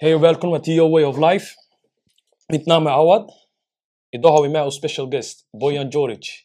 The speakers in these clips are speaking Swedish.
Hej och välkomna till Your Way of Life. Mitt namn är Awad. Idag har vi med oss special guest, Bojan Djoric.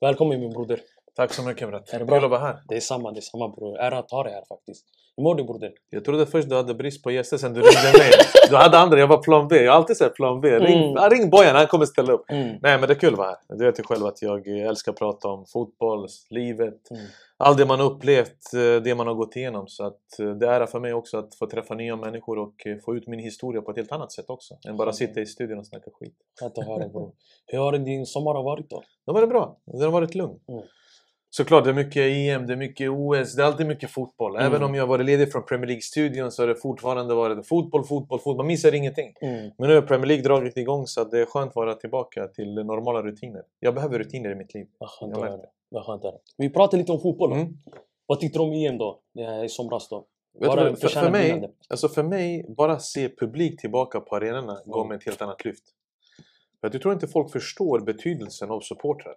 Välkommen min broder. Tack så mycket. Är det Kul att vara här. Det är samma, det är samma bror. Ära att ha dig här faktiskt. Hur mår du broder? Jag trodde först du hade brist på gäster sen du ringde mig. Du hade andra, jag var plan B. Jag har alltid sagt plan B. Ring, Mm. ring Bojan, han kommer ställa upp. Mm. Nej men det är kul att vara här. Du vet ju själv att jag älskar att prata om fotboll, livet, Mm. allt det man har upplevt, eh, det man har gått igenom. Så att eh, det är ära för mig också att få träffa nya människor och eh, få ut min historia på ett helt annat sätt också. Än bara sitta i studion och snacka skit. Att höra bror. Hur har din sommar varit då? Det var det bra. Den har varit lugn. Mm. Såklart, det är mycket EM, det är mycket OS, det är alltid mycket fotboll. Även Mm. om jag varit ledig från Premier League-studion så har det fortfarande varit fotboll, fotboll, fotboll. Man missar ingenting. Mm. Men nu har Premier League dragit igång så det är skönt att vara tillbaka till normala rutiner. Jag behöver rutiner i mitt liv. Vad skönt att höra. Vi pratar lite om fotboll. Mm. Vad tyckte du om EM då? Det här I somras då? Vad, för, för, mig, alltså för mig, bara se publik tillbaka på arenorna gav Mm. mig ett helt annat lyft. För att jag tror inte folk förstår betydelsen av supportrar.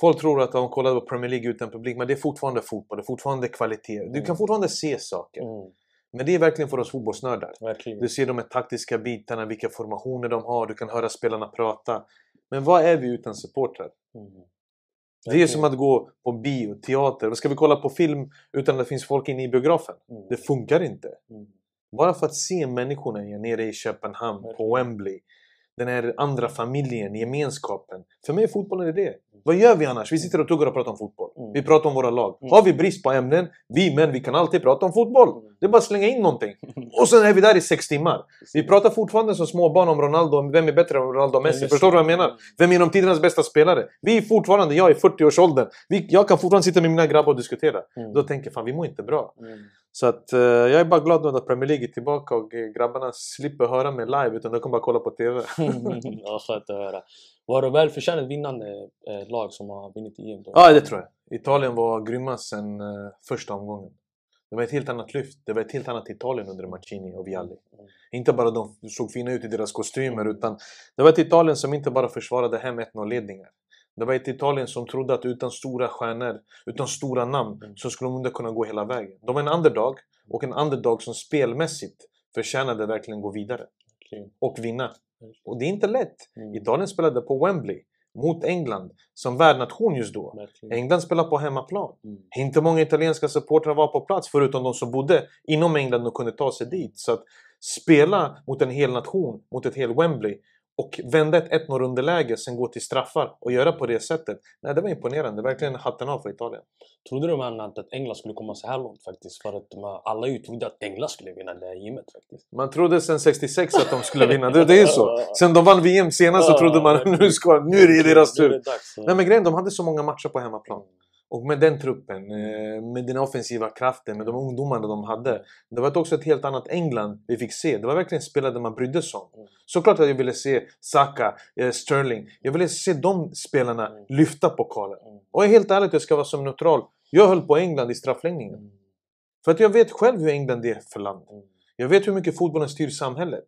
Folk tror att de kollar på Premier League utan publik, men det är fortfarande fotboll, det är fortfarande kvalitet. Du Mm. kan fortfarande se saker. Mm. Men det är verkligen för oss fotbollsnördar. Verkligen. Du ser de här taktiska bitarna, vilka formationer de har, du kan höra spelarna prata. Men vad är vi utan supportrar? Mm. Det är som att gå på bio, teater. Ska vi kolla på film utan att det finns folk inne i biografen? Mm. Det funkar inte. Mm. Bara för att se människorna igen nere i Köpenhamn, på. Wembley. Den här andra familjen, gemenskapen. För mig är fotbollen det. Vad gör vi annars? Vi sitter och tuggar och pratar om fotboll. Mm. Vi pratar om våra lag. Mm. Har vi brist på ämnen? Vi män, vi kan alltid prata om fotboll. Mm. Det är bara att slänga in någonting. Och sen är vi där i sex timmar. Vi pratar fortfarande som små barn om Ronaldo. Vem är bättre än Ronaldo och Messi? Förstår du vad jag menar? Mm. Vem är genom tidernas bästa spelare? Vi är fortfarande, jag är 40-årsåldern. Vi, jag kan fortfarande sitta med mina grabbar och diskutera. Mm. Då tänker jag, fan vi mår inte bra. Mm. Så att, eh, jag är bara glad nu att Premier League är tillbaka och eh, grabbarna slipper höra mig live utan de kommer bara kolla på TV. ja, skönt att höra. Var det välförtjänat vinnande eh, lag som har vunnit EM då? Ja, det tror jag. Italien var grymma sen eh, första omgången. Det var ett helt annat lyft. Det var ett helt annat Italien under Mancini och Vialli. Mm. Inte bara de såg fina ut i deras kostymer utan det var ett Italien som inte bara försvarade hem 1-0 ledningar. Det var ett Italien som trodde att utan stora stjärnor, utan stora namn, Mm. så skulle de inte kunna gå hela vägen. De var en underdog och en underdog som spelmässigt förtjänade verkligen gå vidare Verkligen. och vinna. Och det är inte lätt. Mm. Italien spelade på Wembley mot England som värdnation just då. Verkligen. England spelar på hemmaplan. Mm. Inte många italienska supportrar var på plats förutom de som bodde inom England och kunde ta sig dit. Så att spela mot en hel nation, mot ett helt Wembley och vända ett 1-0 underläge, sen gå till straffar och göra på det sättet. Nej, det var imponerande. Verkligen hatten av för Italien. Trodde du man att England skulle komma så här långt faktiskt? För att man, alla ju trodde att England skulle vinna det här gymmet faktiskt. Man trodde sen 66 att de skulle vinna. Det, det är så. Sen de vann VM senast så trodde man nu, ska, nu är det deras tur. Nej men grejen, de hade så många matcher på hemmaplan. Och med den truppen, eh, med den offensiva kraften, med de ungdomarna de hade. Det var också ett helt annat England vi fick se. Det var verkligen spelare man brydde sig om. Mm. Såklart att jag ville se Saka, eh, Sterling. Jag ville se de spelarna Mm. lyfta pokalen. Mm. Och helt ärligt, jag ska vara som neutral. Jag höll på England i straffläggningen. För att jag vet själv hur England är för land. Jag vet hur mycket fotbollen styr samhället.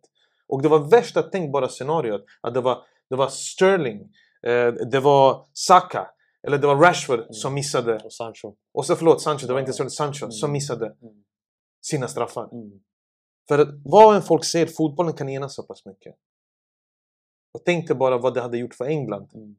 Och det var värsta tänkbara scenariot. Att det var, det var Sterling, eh, det var Saka, eller det var Rashford som missade. Och Sancho. Och så förlåt, Sancho, det var inte. Sterling, Sancho som Mm. missade Mm. sina straffar. Mm. För att vad än folk säger, fotbollen kan ena så pass mycket. Och tänk dig bara vad det hade gjort för England Mm.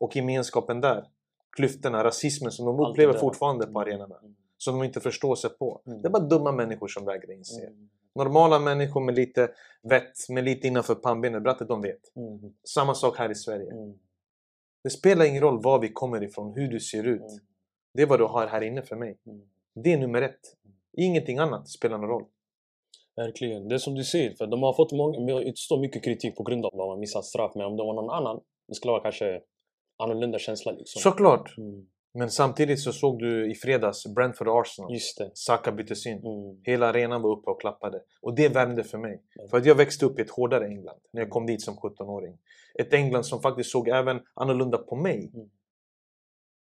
och gemenskapen där. Klyftorna, rasismen som de Allt upplever där. fortfarande på Mm. arenorna. Mm. Som de inte förstår sig på. Mm. Det är bara dumma människor som vägrar inse. Mm. Normala människor med lite vett, med lite innanför pannbenet, bratte, de vet. Mm. Samma sak här i Sverige. Mm. Det spelar ingen roll var vi kommer ifrån, hur du ser ut. Mm. Det är vad du har här inne för mig. Mm. Det är nummer ett. Ingenting annat spelar någon roll. Verkligen. Det är som du säger, för de har fått många, mycket kritik på grund av att de har missat straff. Men om det var någon annan, det skulle vara kanske annorlunda känsla liksom. Såklart! Mm. Men samtidigt så såg du i fredags Brentford och Arsenal. Just det. Saka byttes in. Mm. Hela arenan var uppe och klappade. Och det värmde för mig. Mm. För att jag växte upp i ett hårdare England när jag kom dit som 17-åring. Ett England som faktiskt såg även annorlunda på mig. Mm.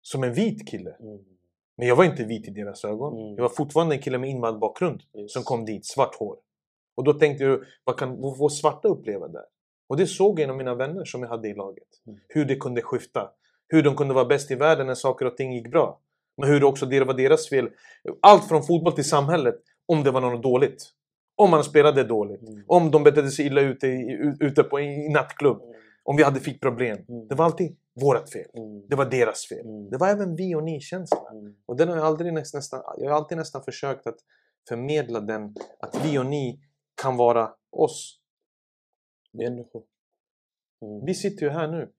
Som en vit kille. Mm. Men jag var inte vit i deras ögon. Mm. Jag var fortfarande en kille med invandrarbakgrund Yes. som kom dit, svart hår. Och då tänkte jag, vad kan vad får svarta uppleva där? Och det såg jag genom mina vänner som jag hade i laget. Mm. Hur det kunde skifta. Hur de kunde vara bäst i världen när saker och ting gick bra. Men hur det också det var deras fel. Allt från fotboll till samhället, om det var något dåligt. Om man spelade dåligt. Mm. Om de betedde sig illa ute i, ute på, i nattklubb. Mm. Om vi hade fick problem. Mm. Det var alltid vårat fel. Mm. Det var deras fel. Mm. Det var även vi och ni-känsla. Mm. Och den har jag, aldrig näst, nästan, jag har alltid nästan försökt att förmedla den. Att vi och ni kan vara oss. Människor. Vi sitter ju här nu.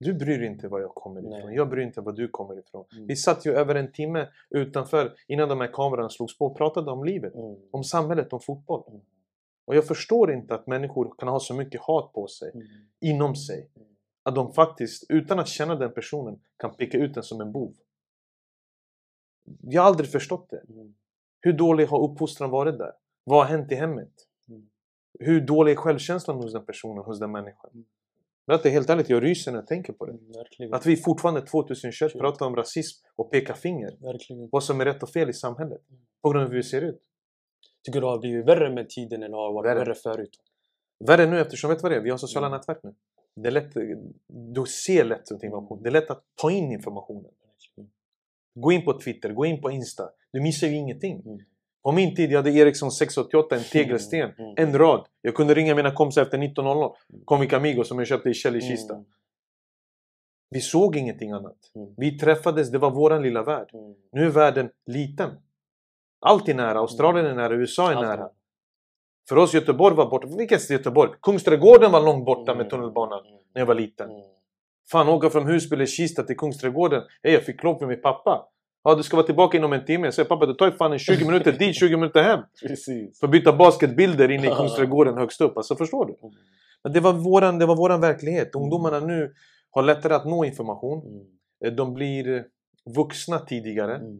Du bryr inte var jag kommer ifrån. Nej. Jag bryr inte var du kommer ifrån. Mm. Vi satt ju över en timme utanför innan de här kamerorna slogs på och pratade om livet. Mm. Om samhället, om fotboll. Mm. Och jag förstår inte att människor kan ha så mycket hat på sig, Mm. inom sig. Mm. Att de faktiskt, utan att känna den personen, kan peka ut den som en bov. Jag har aldrig förstått det. Mm. Hur dålig har uppfostran varit där? Vad har hänt i hemmet? Mm. Hur dålig är självkänslan hos den personen, hos den människan? Men att det är helt ärligt, jag ryser när jag tänker på det. Mm. Verkligen. Att vi fortfarande 2021 Shit. pratar om rasism och pekar finger. Verkligen. Vad som är rätt och fel i samhället. Mm. På grund av hur vi ser ut. Tycker du det har blivit värre med tiden eller har varit Värre. värre, förut? Värre nu eftersom, vet du vad det är? Vi har sociala Mm. nätverk nu. Det är lätt, du ser lätt information. Det är lätt att ta in informationen. Verkligen. Gå in på Twitter, gå in på Insta. Du missar ju ingenting. Mm. På min tid, jag hade Ericsson 688, en tegelsten. Mm. En rad. Jag kunde ringa mina kompisar efter 19.00. Comic Amigo som jag köpte i Kjell i Kista. Mm. Vi såg ingenting annat. Mm. Vi träffades, det var våran lilla värld. Mm. Nu är världen liten. Allt är nära. Australien är nära, USA är Allt nära. För oss Göteborg var borta. Vilket Göteborg? Kungsträdgården var långt borta med Mm. tunnelbanan Mm. när jag var liten. Mm. Fan, åka från Husby eller Kista till Kungsträdgården. Hej, jag fick lov för min pappa. Ja, du ska vara tillbaka inom en timme. Jag säger pappa, det tar ju fan en 20 minuter dit, 20 minuter hem. Precis. För att byta basketbilder inne i Kungsträdgården högst upp. Alltså, förstår du? Mm. Men det var våran, det var våran verklighet. Ungdomarna nu har lättare att nå information. Mm. Eh, De blir vuxna tidigare. Mm.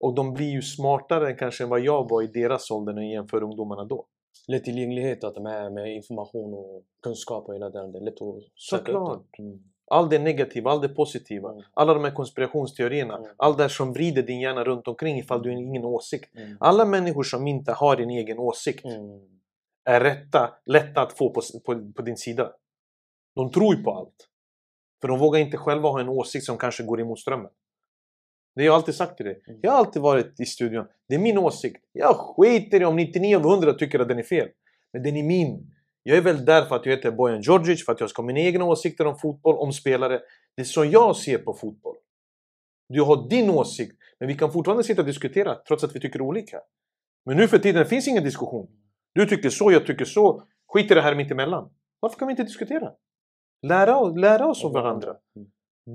Och de blir ju smartare kanske än vad jag var i deras ålder när jag jämför ungdomarna då. Lättillgänglighet att med, med information och kunskap och hela den. Det är lätt att söka upp Såklart. det. Mm. Allt det negativa, allt det positiva. Mm. Alla de här konspirationsteorierna. Mm. Allt det som vrider din hjärna runt omkring ifall du har ingen åsikt. Mm. Alla människor som inte har en egen åsikt Mm. är rätta, lätta att få på, på, på din sida. De tror ju på allt. För de vågar inte själva ha en åsikt som kanske går emot strömmen. Det har jag alltid sagt till dig. Mm. Jag har alltid varit i studion. Det är min åsikt. Jag skiter i om 99 av 100 tycker att den är fel. Men den är min. Jag är väl där för att jag heter Bojan Djordjic, för att jag ska ha mina egna åsikter om fotboll, om spelare. Det är så jag ser på fotboll. Du har din åsikt, men vi kan fortfarande sitta och diskutera trots att vi tycker olika. Men nu för tiden finns ingen diskussion. Du tycker så, jag tycker så. Skit i det här mittemellan. Varför kan vi inte diskutera? Lära, lära oss av varandra.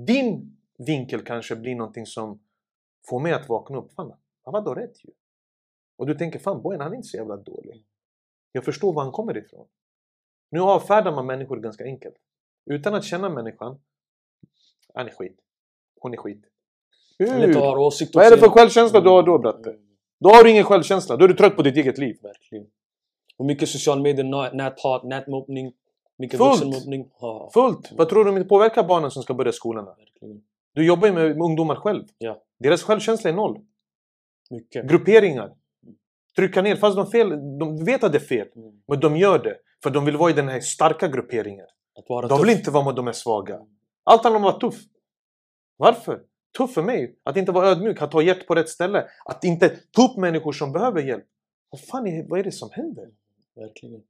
Din vinkel kanske blir någonting som får mig att vakna upp. Fan, han var då rätt ju. Och du tänker, fan Bojan han är inte så jävla dålig. Jag förstår var han kommer ifrån. Nu avfärdar man människor ganska enkelt. Utan att känna människan. Han är skit. Hon är skit. Hur? Vad är det för självkänsla du har då bratte? Mm. Då har du ingen självkänsla. Då är du trött på ditt eget liv. Verkligen. Och mycket social media, nä- näthat, nätmobbning. Mycket Fullt. vuxenmobbning. Ja, Fullt! Vad tror du om det påverkar barnen som ska börja verkligen. Du jobbar ju med med ungdomar själv. Ja. Deras självkänsla är noll. Mycket. Grupperingar. Trycka ner, fast de, fel, de vet att det är fel. Mm. Men de gör det. För de vill vara i den här starka grupperingen. De vill tuff. inte vara med de är svaga. Allt handlar om att vara tuff. Varför? Tuff för mig. Att inte vara ödmjuk, att ta hjälp på rätt ställe. Att inte ta upp människor som behöver hjälp. Vad fan är, vad är det som händer? Verkligen.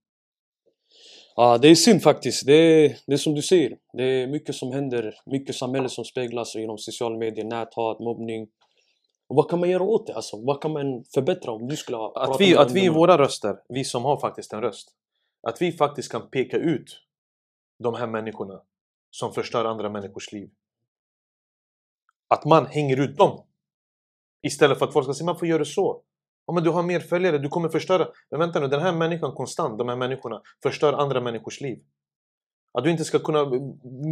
Ja, det är synd faktiskt. Det är, det är som du säger. Det är mycket som händer. Mycket samhälle som speglas genom sociala medier, näthat, mobbning. Och vad kan man göra åt det? Alltså, vad kan man förbättra om du skulle ha Att vi, att vi ungdomar? våra röster, vi som har faktiskt en röst. Att vi faktiskt kan peka ut de här människorna som förstör andra människors liv. Att man hänger ut dem. Istället för att folk ska säga varför gör du så? Ja, men du har mer följare, du kommer förstöra. Men vänta nu, den här människan konstant, de här människorna förstör andra människors liv. Att du inte ska kunna,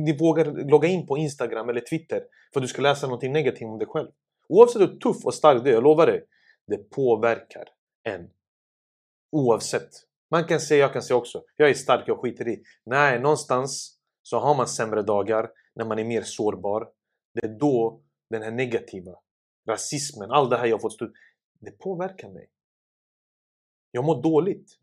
ni vågar logga in på Instagram eller Twitter för att du ska läsa någonting negativt om dig själv. Oavsett hur tuff och stark du är, jag lovar dig, det påverkar en. Oavsett. Man kan säga, jag kan säga också, jag är stark, jag skiter i. Nej, någonstans så har man sämre dagar när man är mer sårbar. Det är då den här negativa rasismen, allt det här jag fått stå det påverkar mig. Jag mår dåligt.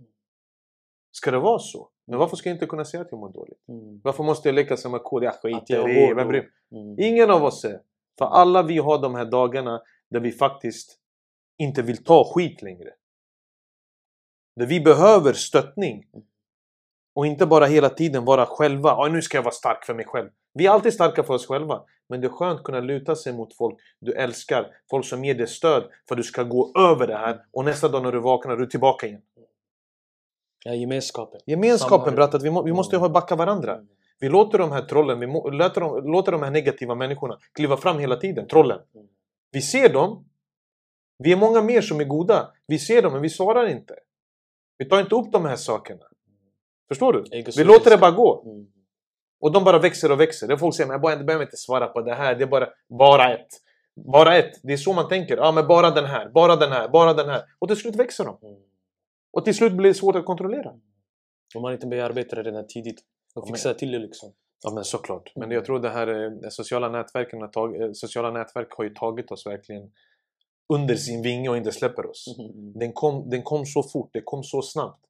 Ska det vara så? Men varför ska jag inte kunna säga att jag mår dåligt? Mm. Varför måste jag leka en kod? Jag skiter jag i Vem bryr Mm. Ingen av oss är. För alla vi har de här dagarna där vi faktiskt inte vill ta skit längre. Där vi behöver stöttning. Och inte bara hela tiden vara själva. "Ja, nu ska jag vara stark för mig själv. Vi är alltid starka för oss själva. Men det är skönt att kunna luta sig mot folk du älskar. Folk som ger dig stöd för att du ska gå över det här. Och nästa dag när du vaknar är du tillbaka igen. Ja, gemenskapen. Gemenskapen att vi, må, vi måste ju backa varandra. Vi låter de här trollen, vi må, låter, de, låter de här negativa människorna kliva fram hela tiden. Trollen. Vi ser dem. Vi är många mer som är goda. Vi ser dem men vi svarar inte. Vi tar inte upp de här sakerna. Förstår du? Vi låter det bara gå. Mm. Och de bara växer och växer. Det folk säger, men jag behöver inte svara på det här. Det är bara, bara ett. Bara ett. Det är så man tänker. Ja, men bara den här, bara den här, bara den här. Och till slut växer de. Mm. Och till slut blir det svårt att kontrollera. Om man inte bearbetar det redan tidigt och fixar till det liksom. Ja men såklart. Men Mm. jag tror det här eh, sociala nätverken eh, sociala nätverk har ju tagit oss verkligen under sin vinge och inte släpper oss. Mm. Den kom, den kom så fort, det kom så snabbt.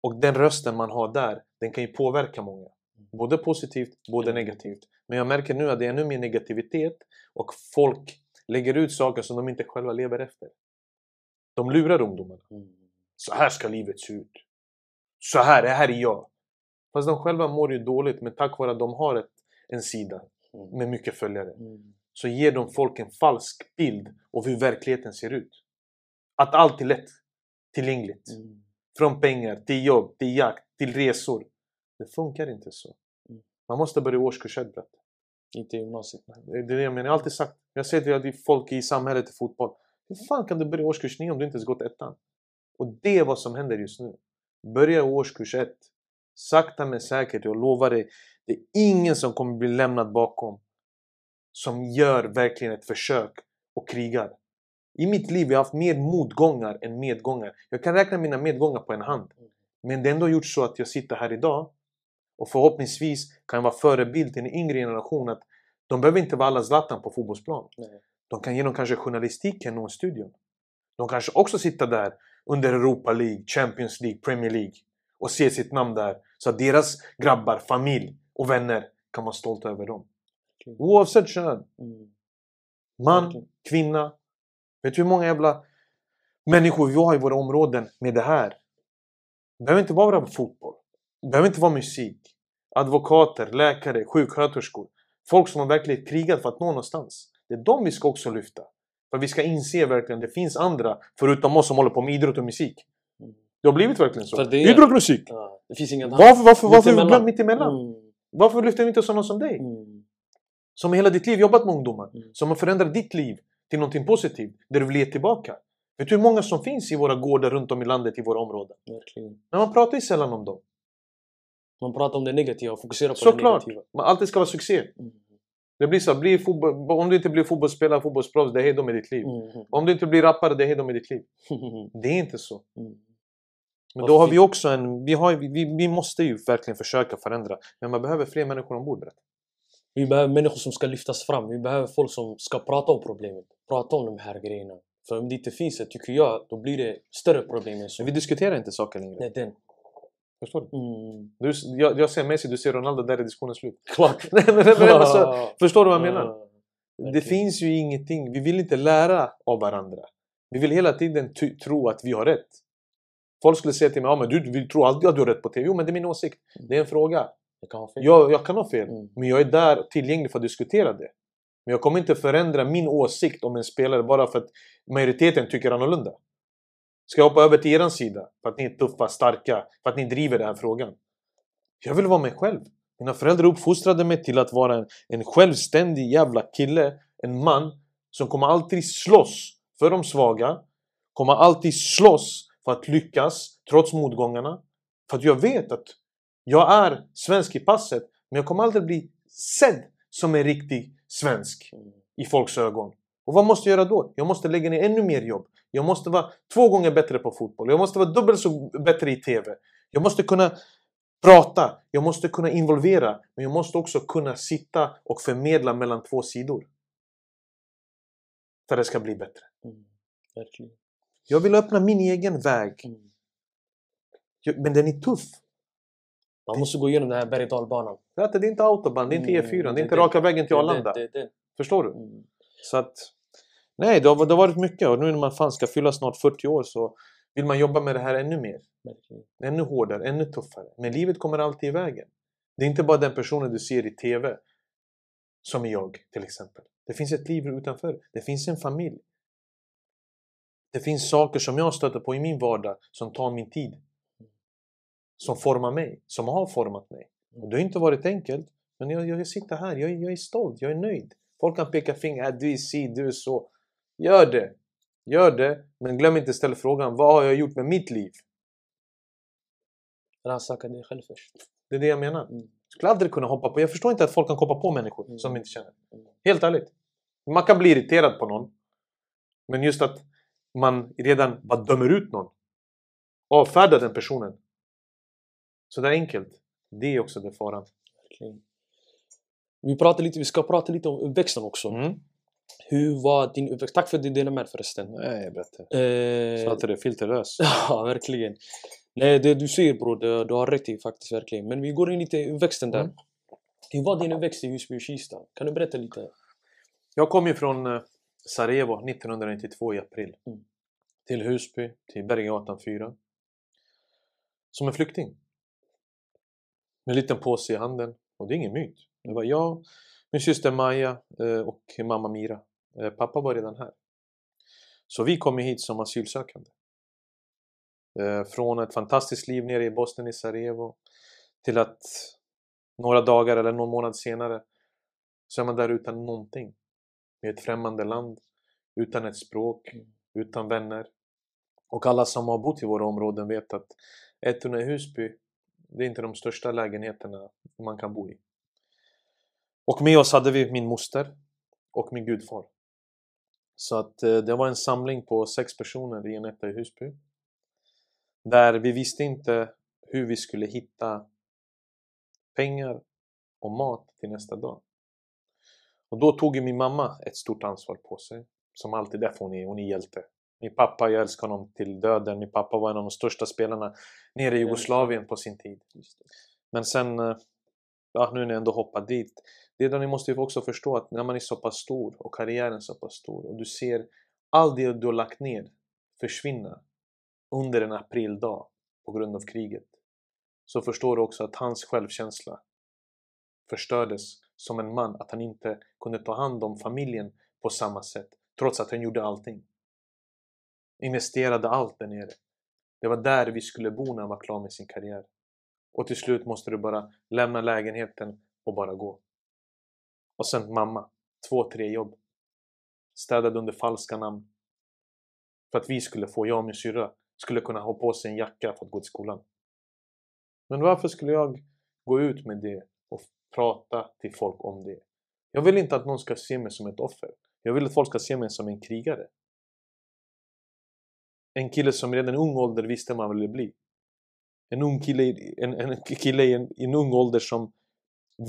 Och den rösten man har där, den kan ju påverka många. Både positivt, både Mm. negativt. Men jag märker nu att det är ännu mer negativitet och folk lägger ut saker som de inte själva lever efter. De lurar ungdomarna. Mm. Så här ska livet se ut. Så här, det här är jag. Fast de själva mår ju dåligt, men tack vare att de har ett, en sida Mm. med mycket följare Mm. Så ger de folk en falsk bild av hur verkligheten ser ut. Att allt är lätt tillgängligt. Mm. Från pengar, till jobb, till jakt, till resor. Det funkar inte så. Mm. Man måste börja i årskurs ett. bratte. Inte i gymnasiet. Det är det jag menar. Jag har alltid sagt. Jag säger till folk i samhället i fotboll. Hur fan kan du börja i årskurs 9 om du inte ens gått ettan? Och det är vad som händer just nu. Börja i årskurs 1. Sakta men säkert. Jag lovar dig. Det är ingen som kommer bli lämnad bakom. Som gör verkligen ett försök och krigar. I mitt liv har jag haft mer motgångar än medgångar. Jag kan räkna mina medgångar på en hand. Men det har ändå gjort så att jag sitter här idag och förhoppningsvis kan jag vara förebild till en yngre generation att de behöver inte vara alla Zlatan på fotbollsplan. Nej. De kan genom kanske journalistiken nå studion. De kanske också sitter där under Europa League, Champions League, Premier League och se sitt namn där så att deras grabbar, familj och vänner kan vara stolta över dem. Oavsett kön. Mm. Man, Verkligen. kvinna. Vet du hur många jävla människor vi har i våra områden med det här? Det behöver inte vara fotboll. Det behöver inte vara musik. Advokater, läkare, sjuksköterskor. Folk som har verkligen krigat för att nå någonstans. Det är de vi ska också lyfta. För vi ska inse verkligen att det finns andra förutom oss som håller på med idrott och musik. Mm. Det har blivit verkligen så. Det Idrott och musik! Ja, det finns ingen Varför, varför, varför Mittemellan. ibland mittemellan? Mm. Varför lyfter vi inte sådana som dig? Mm. Som hela ditt liv jobbat med ungdomar. Mm. Som har förändrat ditt liv till någonting positivt. Där du vill ge tillbaka. Vet du hur många som finns i våra gårdar runt om i landet, i våra områden? Verkligen. Men man pratar ju sällan om dem. Man pratar om det negativa och fokuserar på Såklart! det negativa. Man alltid ska vara succé. Mm. Det blir så, bli fotboll, om du inte blir fotbollsspelare, fotbollsproffs, det är hejdå med ditt liv. Mm. Om du inte blir rappare, det är hejdå med ditt liv. Det är inte så. Mm. Men då har vi också en... Vi, har, vi, vi måste ju verkligen försöka förändra. Men man behöver fler människor ombord. berätta. Vi behöver människor som ska lyftas fram. Vi behöver folk som ska prata om problemet. Prata om de här grejerna. För om det inte finns det, tycker jag, då blir det större problem än så. Men vi diskuterar inte saker längre. Är den. Förstår du? Mm. du jag, jag ser Messi, du ser Ronaldo, där är diskussionen slut. Klart. Nej, alltså, förstår du vad jag menar? Det finns ju ingenting. Vi vill inte lära av varandra. Vi vill hela tiden tro att vi har rätt. Folk skulle säga till mig ja, men du, du tror alltid att du har rätt på TV. Jo, men det är min åsikt. Det är en fråga. Jag kan ha fel. Jag, jag kan ha fel. Mm. Men jag är där tillgänglig för att diskutera det. Men jag kommer inte förändra min åsikt om en spelare bara för att majoriteten tycker annorlunda. Ska jag hoppa över till eran sida? För att ni är tuffa, starka, för att ni driver den här frågan. Jag vill vara mig själv. Mina föräldrar uppfostrade mig till att vara en, en självständig jävla kille. En man som kommer alltid slåss för de svaga. Kommer alltid slåss för att lyckas trots motgångarna. För att jag vet att jag är svensk i passet, men jag kommer aldrig bli sedd som en riktig svensk Mm. i folks ögon. Och vad måste jag göra då? Jag måste lägga ner ännu mer jobb. Jag måste vara två gånger bättre på fotboll. Jag måste vara dubbelt så bättre i TV. Jag måste kunna prata. Jag måste kunna involvera. Men jag måste också kunna sitta och förmedla mellan två sidor. För att det ska bli bättre. Mm. Verkligen. Jag vill öppna min egen väg. Mm. Men den är tuff. Man måste gå igenom den här berg dalbanan. Det är inte autobahn, det är inte Mm, E4, det är det är inte det. raka vägen till Arlanda. det, det. Förstår du? Mm. Så att... Nej, det har, det har varit mycket och nu när man fan ska fylla snart 40 år så vill man jobba med det här ännu mer. Ännu hårdare, ännu tuffare. Men livet kommer alltid i vägen. Det är inte bara den personen du ser i TV som är jag till exempel. Det finns ett liv utanför. Det finns en familj. Det finns saker som jag stöter på i min vardag som tar min tid. Som formar mig, som har format mig. Och det har inte varit enkelt. Men jag, jag sitter här, jag, jag är stolt, jag är nöjd. Folk kan peka finger, äh, du är si, du är så. Gör det! Gör det, men glöm inte att ställa frågan, vad har jag gjort med mitt liv? Rannsaka dig själv först. Det är det jag menar. Mm. skulle aldrig kunna hoppa på. Jag förstår inte att folk kan hoppa på människor Mm. som inte känner. Mm. Helt ärligt. Man kan bli irriterad på någon. Men just att man redan bara dömer ut någon. Avfärdar den personen. Så det är enkelt. Det är också det faran. Verkligen. Vi, pratar lite, vi ska prata lite om uppväxten också. Mm. Hur var din uppväxt? Tack för att du delade med dig förresten. Nej, berätta. Eh, Så att det är filterlös. ja, verkligen. Nej, det du säger bror, det, du har rätt i faktiskt verkligen. Men vi går in lite i uppväxten där. Mm. Hur var din uppväxt i Husby och Kista? Kan du berätta lite? Jag kom ju från eh, Sarajevo 1992 i april. Mm. Till Husby, till Berggatan 4. Som en flykting. Med en liten påse i handen. Och det är ingen myt. Det var jag, min syster Maja eh, och mamma Mira. Eh, pappa var redan här. Så vi kom hit som asylsökande. Eh, från ett fantastiskt liv nere i Bosnien i Sarajevo till att några dagar eller någon månad senare så är man där utan någonting. I ett främmande land, utan ett språk, utan vänner. Och alla som har bott i våra områden vet att Ettuna i Husby, det är inte de största lägenheterna man kan bo i. Och med oss hade vi min moster och min gudfar. Så att eh, det var en samling på sex personer i en etta i Husby. Där vi visste inte hur vi skulle hitta pengar och mat till nästa dag. Och då tog min mamma ett stort ansvar på sig. Som alltid, därför hon är, hon är hjälte. Min pappa, jag älskar honom till döden. Min pappa var en av de största spelarna nere i Jugoslavien på sin tid. Men sen, eh, ja, nu när jag ändå hoppat dit. Det är då ni måste också förstå att när man är så pass stor och karriären så pass stor och du ser allt det du har lagt ner försvinna under en aprildag på grund av kriget. Så förstår du också att hans självkänsla förstördes som en man. Att han inte kunde ta hand om familjen på samma sätt. Trots att han gjorde allting. Investerade allt där nere. Det var där vi skulle bo när han var klar med sin karriär. Och till slut måste du bara lämna lägenheten och bara gå. Och sen mamma. Två, tre jobb. Städade under falska namn. För att vi skulle få, jag och min syrra, skulle kunna ha på sig en jacka för att gå till skolan. Men varför skulle jag gå ut med det och prata till folk om det? Jag vill inte att någon ska se mig som ett offer. Jag vill att folk ska se mig som en krigare. En kille som redan i ung ålder visste vad han ville bli. En ung kille, en, en kille i, en, en ung ålder som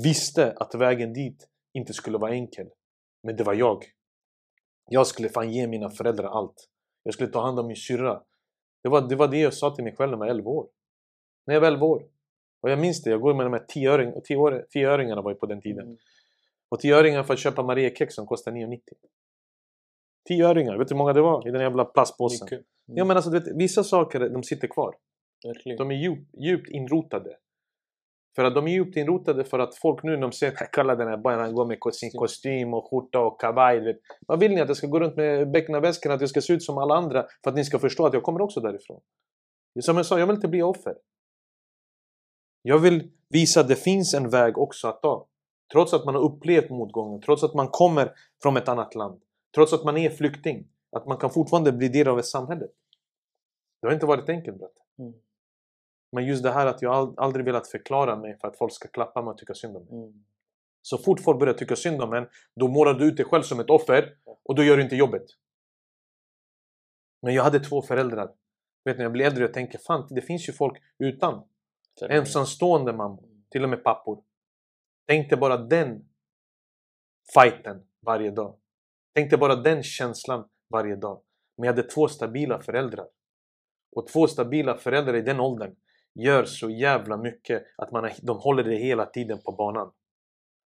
visste att vägen dit inte skulle vara enkel. Men det var jag. Jag skulle fan ge mina föräldrar allt. Jag skulle ta hand om min syrra. Det var, det var det jag sa till mig själv när jag var 11 år. När jag var 11 år. Och jag minns det, jag går med de här 10-öring, 10 10-öringarna var ju på den tiden. Mm. Och 10-öringar för att köpa Mariekex som kostar 9,90. 10-öringar, vet du hur många det var i den jävla plastpåsen? Mm. Ja men alltså vet, vissa saker de sitter kvar. Verkligen. De är djup, djupt inrotade. För att de är djupt inrotade för att folk nu när de ser kolla den här boyen han går med sin kostym och skjorta och kavaj. vet. Vad vill ni? Att jag ska gå runt med bäcknaväskan? Att jag ska se ut som alla andra? För att ni ska förstå att jag kommer också därifrån. Som jag sa, jag vill inte bli offer. Jag vill visa att det finns en väg också att ta. Trots att man har upplevt motgången, trots att man kommer från ett annat land. Trots att man är flykting. Att man kan fortfarande bli del av ett samhälle. Det har inte varit enkelt. Mm. Men just det här att jag ald- aldrig velat förklara mig för att folk ska klappa mig och tycka synd om mig. Mm. Så fort folk börjar tycka synd om en, då målar du ut dig själv som ett offer och då gör du inte jobbet. Men jag hade två föräldrar. Vet när jag blir äldre och tänker fan, det finns ju folk utan. Ensamstående mammor, till och med pappor. Tänk dig bara den fighten varje dag. Tänk dig bara den känslan varje dag. Men jag hade två stabila föräldrar. Och två stabila föräldrar i den åldern gör så jävla mycket att man, de håller det hela tiden på banan.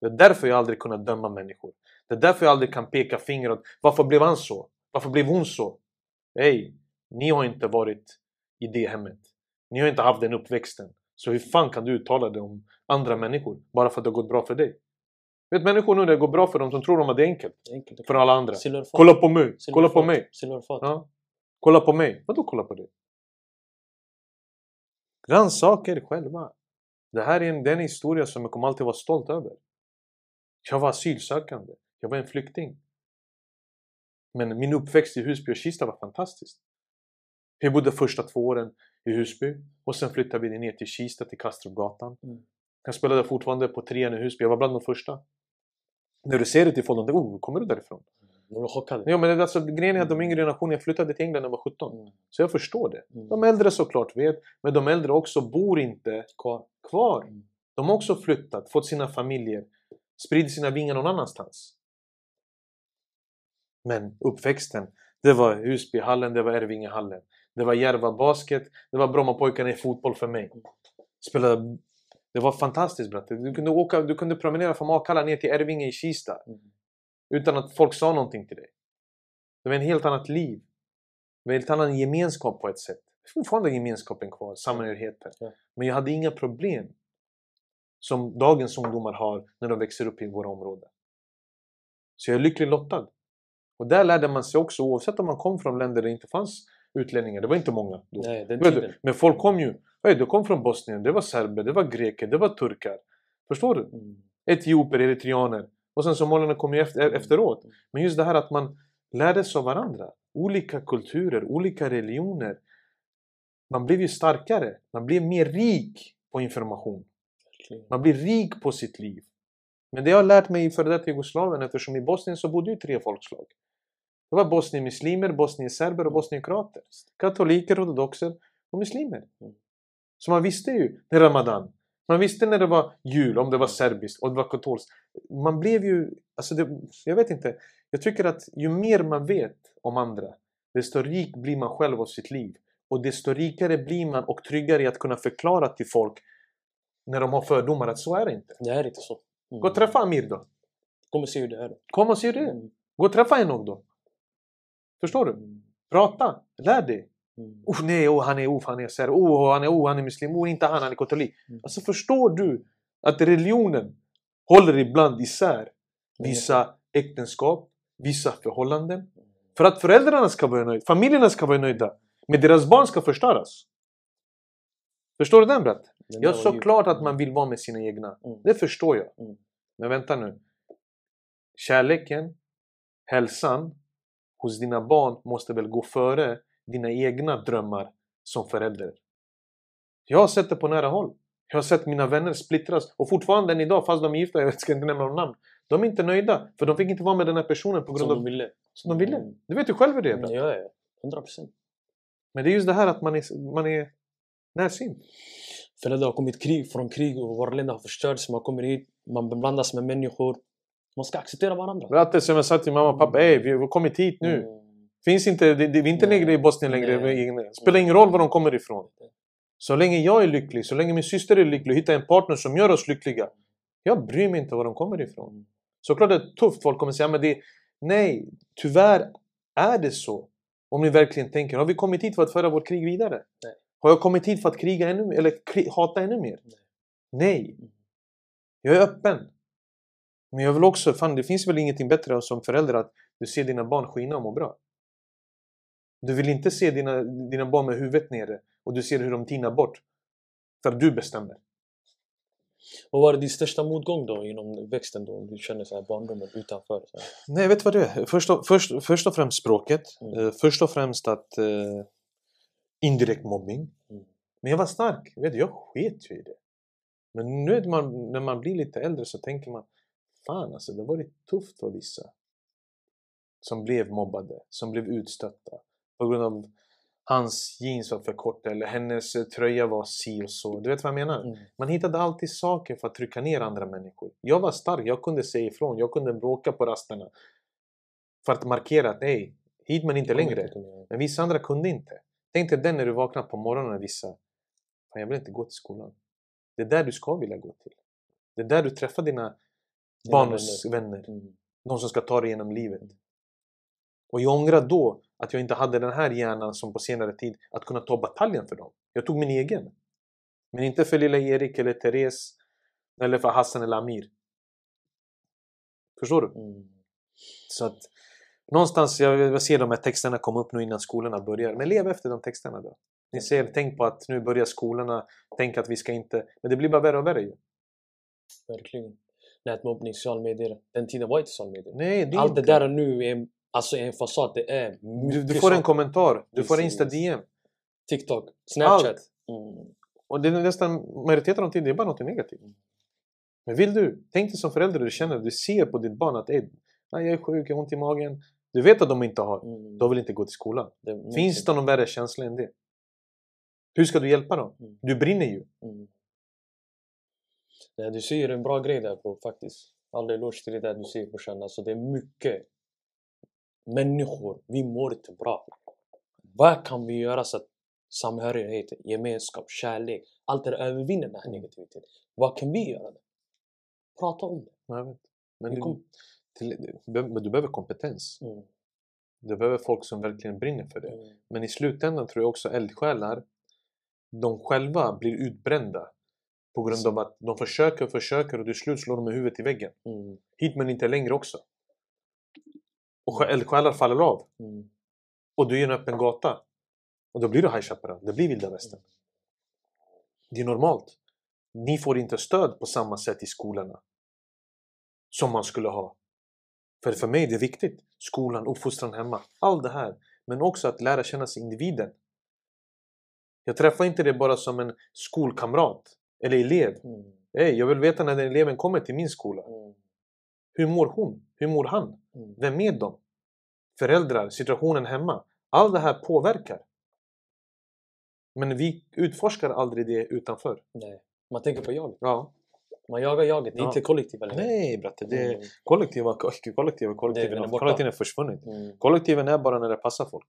Det är därför jag aldrig kunnat döma människor. Det är därför jag aldrig kan peka finger åt varför blev han så? Varför blev hon så? Hej, ni har inte varit i det hemmet. Ni har inte haft den uppväxten. Så hur fan kan du uttala dig om andra människor bara för att det har gått bra för dig? Vet människor nu det går bra för dem som tror de att det är enkelt Enkelt. för alla andra. Silverfat. Kolla på mig! Silverfat. Kolla på mig! Silverfat. Ja. Kolla på mig! Vadå kolla på dig? Rannsaka er själva. Det här är en, det är en historia som jag kommer alltid vara stolt över. Jag var asylsökande. Jag var en flykting. Men min uppväxt i Husby och Kista var fantastisk. Vi bodde första två åren i Husby och sen flyttade vi ner till Kista, till Kastrupgatan. Mm. Jag spelade fortfarande på trean i Husby. Jag var bland de första. När du ser folk, de tänker oh, kommer du därifrån? De var chockade. Ja, men alltså, grejen är att de yngre generationerna, jag flyttade till England när jag var 17. Mm. Så jag förstår det. Mm. De äldre såklart vet, men de äldre också bor inte Kvar. kvar. Mm. De har också flyttat, fått sina familjer, spridit sina vingar någon annanstans. Men uppväxten, det var Husbyhallen, det var Ervingehallen. Det var Järva basket, det var Brommapojkarna i fotboll för mig. Spelade, det var fantastiskt bratte. Du kunde, åka, du kunde promenera från Akalla ner till Ervinge i Kista Mm. utan att folk sa någonting till dig. Det var en helt annat liv. Det var en helt annan gemenskap på ett sätt. Det är fortfarande gemenskapen kvar, samhörigheten. Ja. Men jag hade inga problem som dagens ungdomar har när de växer upp i våra områden. Så jag är lyckligt lottad. Och där lärde man sig också, oavsett om man kom från länder där det inte fanns utlänningar, det var inte många då. Nej, men folk kom ju. Oj, de kom från Bosnien, det var serber, det var greker, det var turkar. Förstår du? Mm. Etioper, eritreaner. Och sen somalierna kom ju efter, efteråt. Men just det här att man lärde sig av varandra. Olika kulturer, olika religioner. Man blev ju starkare. Man blev mer rik på information. Man blir rik på sitt liv. Men det jag har lärt mig i före detta Jugoslavien, eftersom i Bosnien så bodde ju tre folkslag. Det var bosnienmuslimer, bosnienserber och bosnienkroater. Katoliker, ortodoxer och muslimer. Mm. Så man visste ju när Ramadan. Man visste när det var jul, om det var serbiskt och det var katolskt. Man blev ju, alltså det, jag vet inte. Jag tycker att ju mer man vet om andra, desto rik blir man själv av sitt liv. Och desto rikare blir man och tryggare i att kunna förklara till folk när de har fördomar att så är det inte. Det är inte så. Mm. Gå och träffa Amir då. Kommer se hur det är. Kom och se det. Mm. Gå och träffa Enoch då. Förstår du? Mm. Prata. Lär dig. Mm. Oh, nej, oh, han är oh, han är ser. Oh, han är oh, han är muslim. Oh, inte han, han är katolik. Mm. Alltså förstår du att religionen håller ibland isär vissa äktenskap, vissa förhållanden. För att föräldrarna ska vara nöjda, familjerna ska vara nöjda. Men deras barn ska förstöras. Förstår du den bratt? Den Ja, såklart att man vill vara med sina egna. Mm. Det förstår jag. Mm. Men vänta nu. Kärleken, hälsan hos dina barn måste väl gå före dina egna drömmar som förälder. Jag har sett det på nära håll. Jag har sett mina vänner splittras och fortfarande än idag, fast de är gifta, jag ska inte nämna någon namn. De är inte nöjda för de fick inte vara med den här personen på grund Som av de ville. som de ville. Mm. Du vet ju själv hur det är. Mm, Ja, ja. 100 procent. Men det är just det här att man är, man är närsynt. För det har kommit krig från krig och våra länder har förstörts. Man kommer hit, man blandas med människor. Man ska acceptera varandra. Bratte som jag sa till mamma och pappa, Ey, vi har kommit hit nu. Mm. Finns inte, det, det, vi är inte längre i Bosnien längre. Det spelar ingen roll var de kommer ifrån. Så länge jag är lycklig, så länge min syster är lycklig och hittar en partner som gör oss lyckliga. Jag bryr mig inte var de kommer ifrån. Mm. Såklart det är tufft, folk kommer säga men det Nej, tyvärr är det så. Om ni verkligen tänker, har vi kommit hit för att föra vårt krig vidare? Nej. Har jag kommit hit för att kriga ännu eller kri- hata ännu mer? Nej. Nej. Mm. Jag är öppen. Men jag vill också, fan det finns väl ingenting bättre som förälder att du ser dina barn skina och må bra. Du vill inte se dina, dina barn med huvudet nere och du ser hur de tinar bort. För du bestämmer. Vad var din största motgång då inom växten då? Om du känner så här barndomen utanför? Så här. Nej, vet du vad det är? Först och, först, först och främst språket. Mm. Eh, först och främst att eh, indirekt mobbing. Mm. Men jag var stark. Vet du, jag sket ju i det. Men nu man, när man blir lite äldre så tänker man Fan alltså, det var varit tufft för vissa. Som blev mobbade, som blev utstötta. På grund av hans jeans var för korta eller hennes tröja var si och så. Du vet vad jag menar? Mm. Man hittade alltid saker för att trycka ner andra människor. Jag var stark, jag kunde säga ifrån, jag kunde bråka på rasterna. För att markera att nej, hit men inte längre. Men vissa andra kunde inte. Tänk dig den när du vaknar på morgonen och vissa Fan, jag vill inte gå till skolan. Det är där du ska vilja gå till. Det är där du träffar dina Dina barns vänner. Mm. De som ska ta dig genom livet. Och jag ångrar då att jag inte hade den här hjärnan som på senare tid att kunna ta bataljen för dem. Jag tog min egen. Men inte för lilla Erik eller Therese eller för Hassan eller Amir. Förstår du? Mm. Så att någonstans, jag, jag ser de här texterna komma upp nu innan skolorna börjar. Men lev efter de texterna då. Ni ser, tänk på att nu börjar skolorna, tänk att vi ska inte... Men det blir bara värre och värre ju. Verkligen. Nätmobbning, sociala medier. Den tiden var inte sociala medier. Nej, det är Allt det inte. där nu är alltså en fasad. Det är Du, mycket du får en kommentar, du får Precis. Insta DM. TikTok, Snapchat. Allt. Mm. Och det är nästan majoriteten av tiden, det är bara något negativt. Men vill du, tänk dig som förälder, du känner, du ser på ditt barn att "Ey, nej, jag är sjuk, jag har ont i magen. Du vet att de inte har. Mm. De vill inte gå till skolan. Det Finns det någon värre känsla än det? Hur ska du hjälpa dem? Mm. Du brinner ju. Mm. Nej, du säger en bra grej där bror, faktiskt. All eloge till det där du säger brorsan. Alltså det är mycket människor, vi mår inte bra. Vad kan vi göra så att samhörighet, gemenskap, kärlek, allt det övervinner den här negativiteten? Vad kan vi göra? Prata om det. Jag vet. Men du, till, men du behöver kompetens. Mm. Du behöver folk som verkligen brinner för det. Mm. Men i slutändan tror jag också eldsjälar, de själva blir utbrända. På grund av att de försöker och försöker och till slut slår de med huvudet i väggen. Mm. Hit men inte längre också. Och sjä- eldsjälar faller av. Mm. Och du är en öppen gata. Och då blir du High Chaparral. Det blir vilda västern. Det är normalt. Ni får inte stöd på samma sätt i skolorna. Som man skulle ha. För för mig är det viktigt. Skolan, uppfostran hemma. Allt det här. Men också att lära känna sig individen. Jag träffar inte det bara som en skolkamrat. Eller elev. Mm. Hey, jag vill veta när den eleven kommer till min skola. Mm. Hur mår hon? Hur mår han? Mm. Vem är de? Föräldrar, situationen hemma. Allt det här påverkar. Men vi utforskar aldrig det utanför. Nej. Man tänker på jaget. Ja. Man jagar jaget, det är Ja. inte kollektiva längre. Nej bratte, det är kollektiva, kollektiva, Det kollektiven, är borta. kollektiven är försvunnit. Mm. Kollektiven är bara när det passar folk.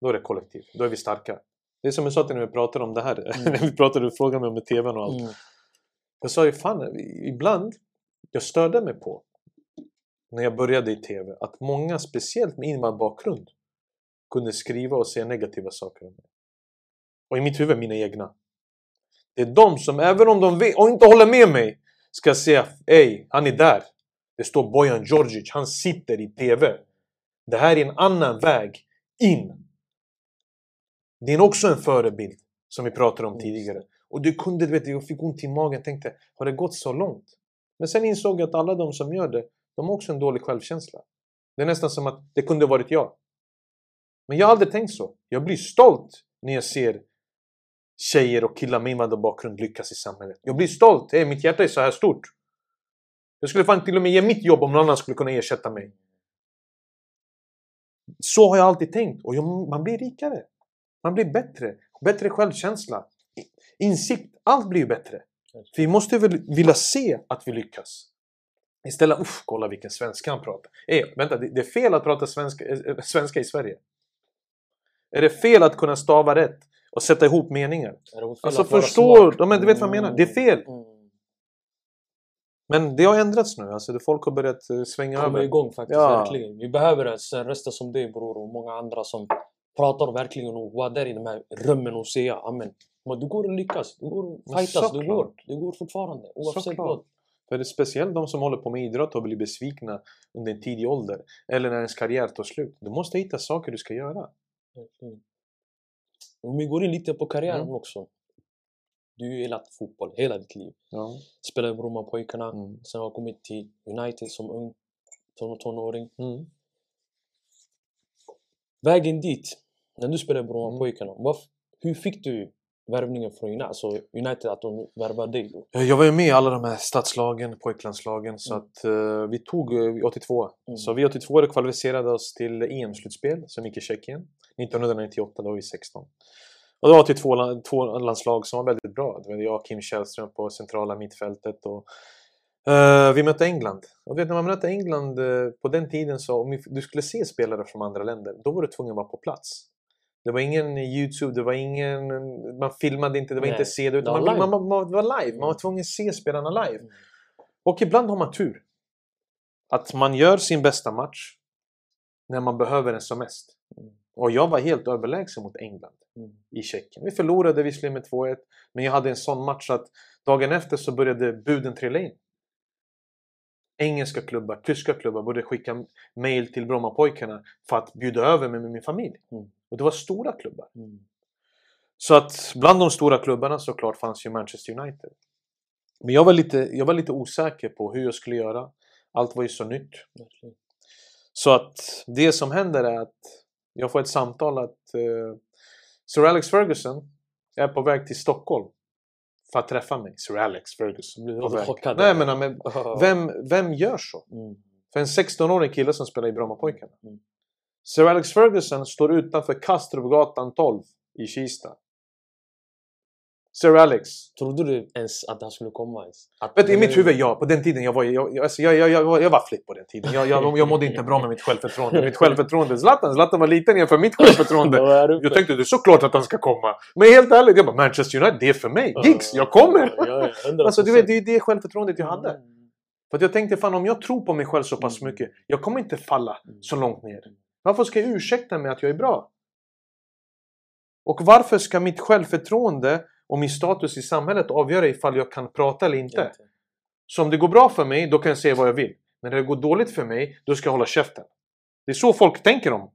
Då är det kollektiv. Då är vi starka. Det är som jag sa till när vi pratade om det här. Mm. när vi pratade, du frågade mig om TVn och allt. Mm. Jag sa ju fan, ibland, jag störde mig på när jag började i TV att många, speciellt med invandrarbakgrund, kunde skriva och säga negativa saker om mig. Och i mitt huvud, mina egna. Det är de som, även om de vet, och inte håller med mig, ska säga Ey, han är där. Det står Bojan Djordjic, han sitter i TV. Det här är en annan väg in. Det är också en förebild, som vi pratade om tidigare. Och du kunde, du vet, jag fick ont i magen tänkte, har det gått så långt? Men sen insåg jag att alla de som gör det, de har också en dålig självkänsla. Det är nästan som att det kunde varit jag. Men jag har aldrig tänkt så. Jag blir stolt när jag ser tjejer och killar med invandrarbakgrund lyckas i samhället. Jag blir stolt. Hey, mitt hjärta är så här stort. Jag skulle fan till och med ge mitt jobb om någon annan skulle kunna ersätta mig. Så har jag alltid tänkt. Och jag, man blir rikare. Man blir bättre. Bättre självkänsla. Insikt. Allt blir ju bättre. För vi måste väl vilja se att vi lyckas. Istället, uff, kolla vilken svenska han pratar. Eh, vänta, det, det är fel att prata svenska, eh, svenska i Sverige. Är det fel att kunna stava rätt och sätta ihop meningar? Alltså förstår, ja, men du vet vad jag menar. Det är fel. Mm. Men det har ändrats nu. Alltså, folk har börjat eh, svänga Kommer över. igång faktiskt, Ja. verkligen. Vi behöver sån röster som dig bror och många andra som pratar verkligen och vara där i de här rummen och säga amen. Men du går att lyckas, du går att fightas, du går. Det går fortfarande oavsett vad. Är speciellt de som håller på med idrott och blir besvikna under en tidig ålder. Eller när ens karriär tar slut. Du måste hitta saker du ska göra. Verkligen. Om vi går in lite på karriären Mm. också. Du har ju gillat fotboll hela ditt liv. Ja. Spelade i Brommapojkarna, Mm. sen har kommit till United som ung ton- tonåring. Mm. Vägen dit, när du spelade i Mm. Brommapojkarna, varf- hur fick du värvningen från United? Alltså United att de värvade dig då? Eh, Jag var ju med i alla de här stadslagen, pojklandslagen. Så Mm. att eh, vi tog eh, 82. Mm. Så vi 82 kvalificerade oss till EM-slutspel som gick i Tjeckien. 1998, då var vi 16. Och det var 82 la- två landslag som var väldigt bra. Det var jag och Kim Källström på centrala mittfältet. Och, eh, vi mötte England. Och vet, när man mötte England eh, på den tiden så om du skulle se spelare från andra länder, då var du tvungen att vara på plats. Det var ingen Youtube, det var ingen... Man filmade inte, det var Nej, inte CD. Utan man, man, man, det var live. Man var Mm. tvungen att se spelarna live. Mm. Och ibland har man tur. Att man gör sin bästa match. när man behöver den som mest. Mm. Och jag var helt överlägsen mot England Mm. i Tjeckien. Vi förlorade visserligen med 2-1, men jag hade en sån match att dagen efter så började buden trilla in. Engelska klubbar, tyska klubbar började skicka mail till Brommapojkarna för att bjuda över mig med min familj. Mm. Och det var stora klubbar. Mm. Så att bland de stora klubbarna såklart fanns ju Manchester United. Men jag var lite, jag var lite osäker på hur jag skulle göra. Allt var ju så nytt. Verkligen. Så att det som händer är att jag får ett samtal att eh, Sir Alex Ferguson är på väg till Stockholm för att träffa mig. Sir Alex Ferguson. Du väg. chockad? Nej men, men vem, vem gör så? Mm. För en 16-årig kille som spelar i Brommapojkarna. Mm. Sir Alex Ferguson står utanför Kastrupgatan 12 i Kista. Sir Alex. Trodde du ens att han skulle komma ens? Att Vet I mitt huvud, ja. På den tiden, jag var, jag, alltså, jag, jag, jag, var- jag var flipp på den tiden. Jag, jag, jag mådde inte bra med mitt självförtroende. Mitt självförtroende. Zlatan, Zlatan var liten jämfört med mitt självförtroende. Jag tänkte det är såklart att han ska komma. Men helt ärligt, jag bara Manchester United, det är för mig. Gigs, jag kommer! Ja, ja, 100%. Alltså du vet, det är det självförtroendet jag hade. Mm. För jag tänkte fan om jag tror på mig själv så pass Mm. mycket, jag kommer inte falla Mm. så långt ner. Varför ska jag ursäkta mig att jag är bra? Och varför ska mitt självförtroende och min status i samhället avgöra ifall jag kan prata eller inte? Inte. Så om det går bra för mig, då kan jag säga vad jag vill. Men när det går dåligt för mig, då ska jag hålla käften. Det är så folk tänker om.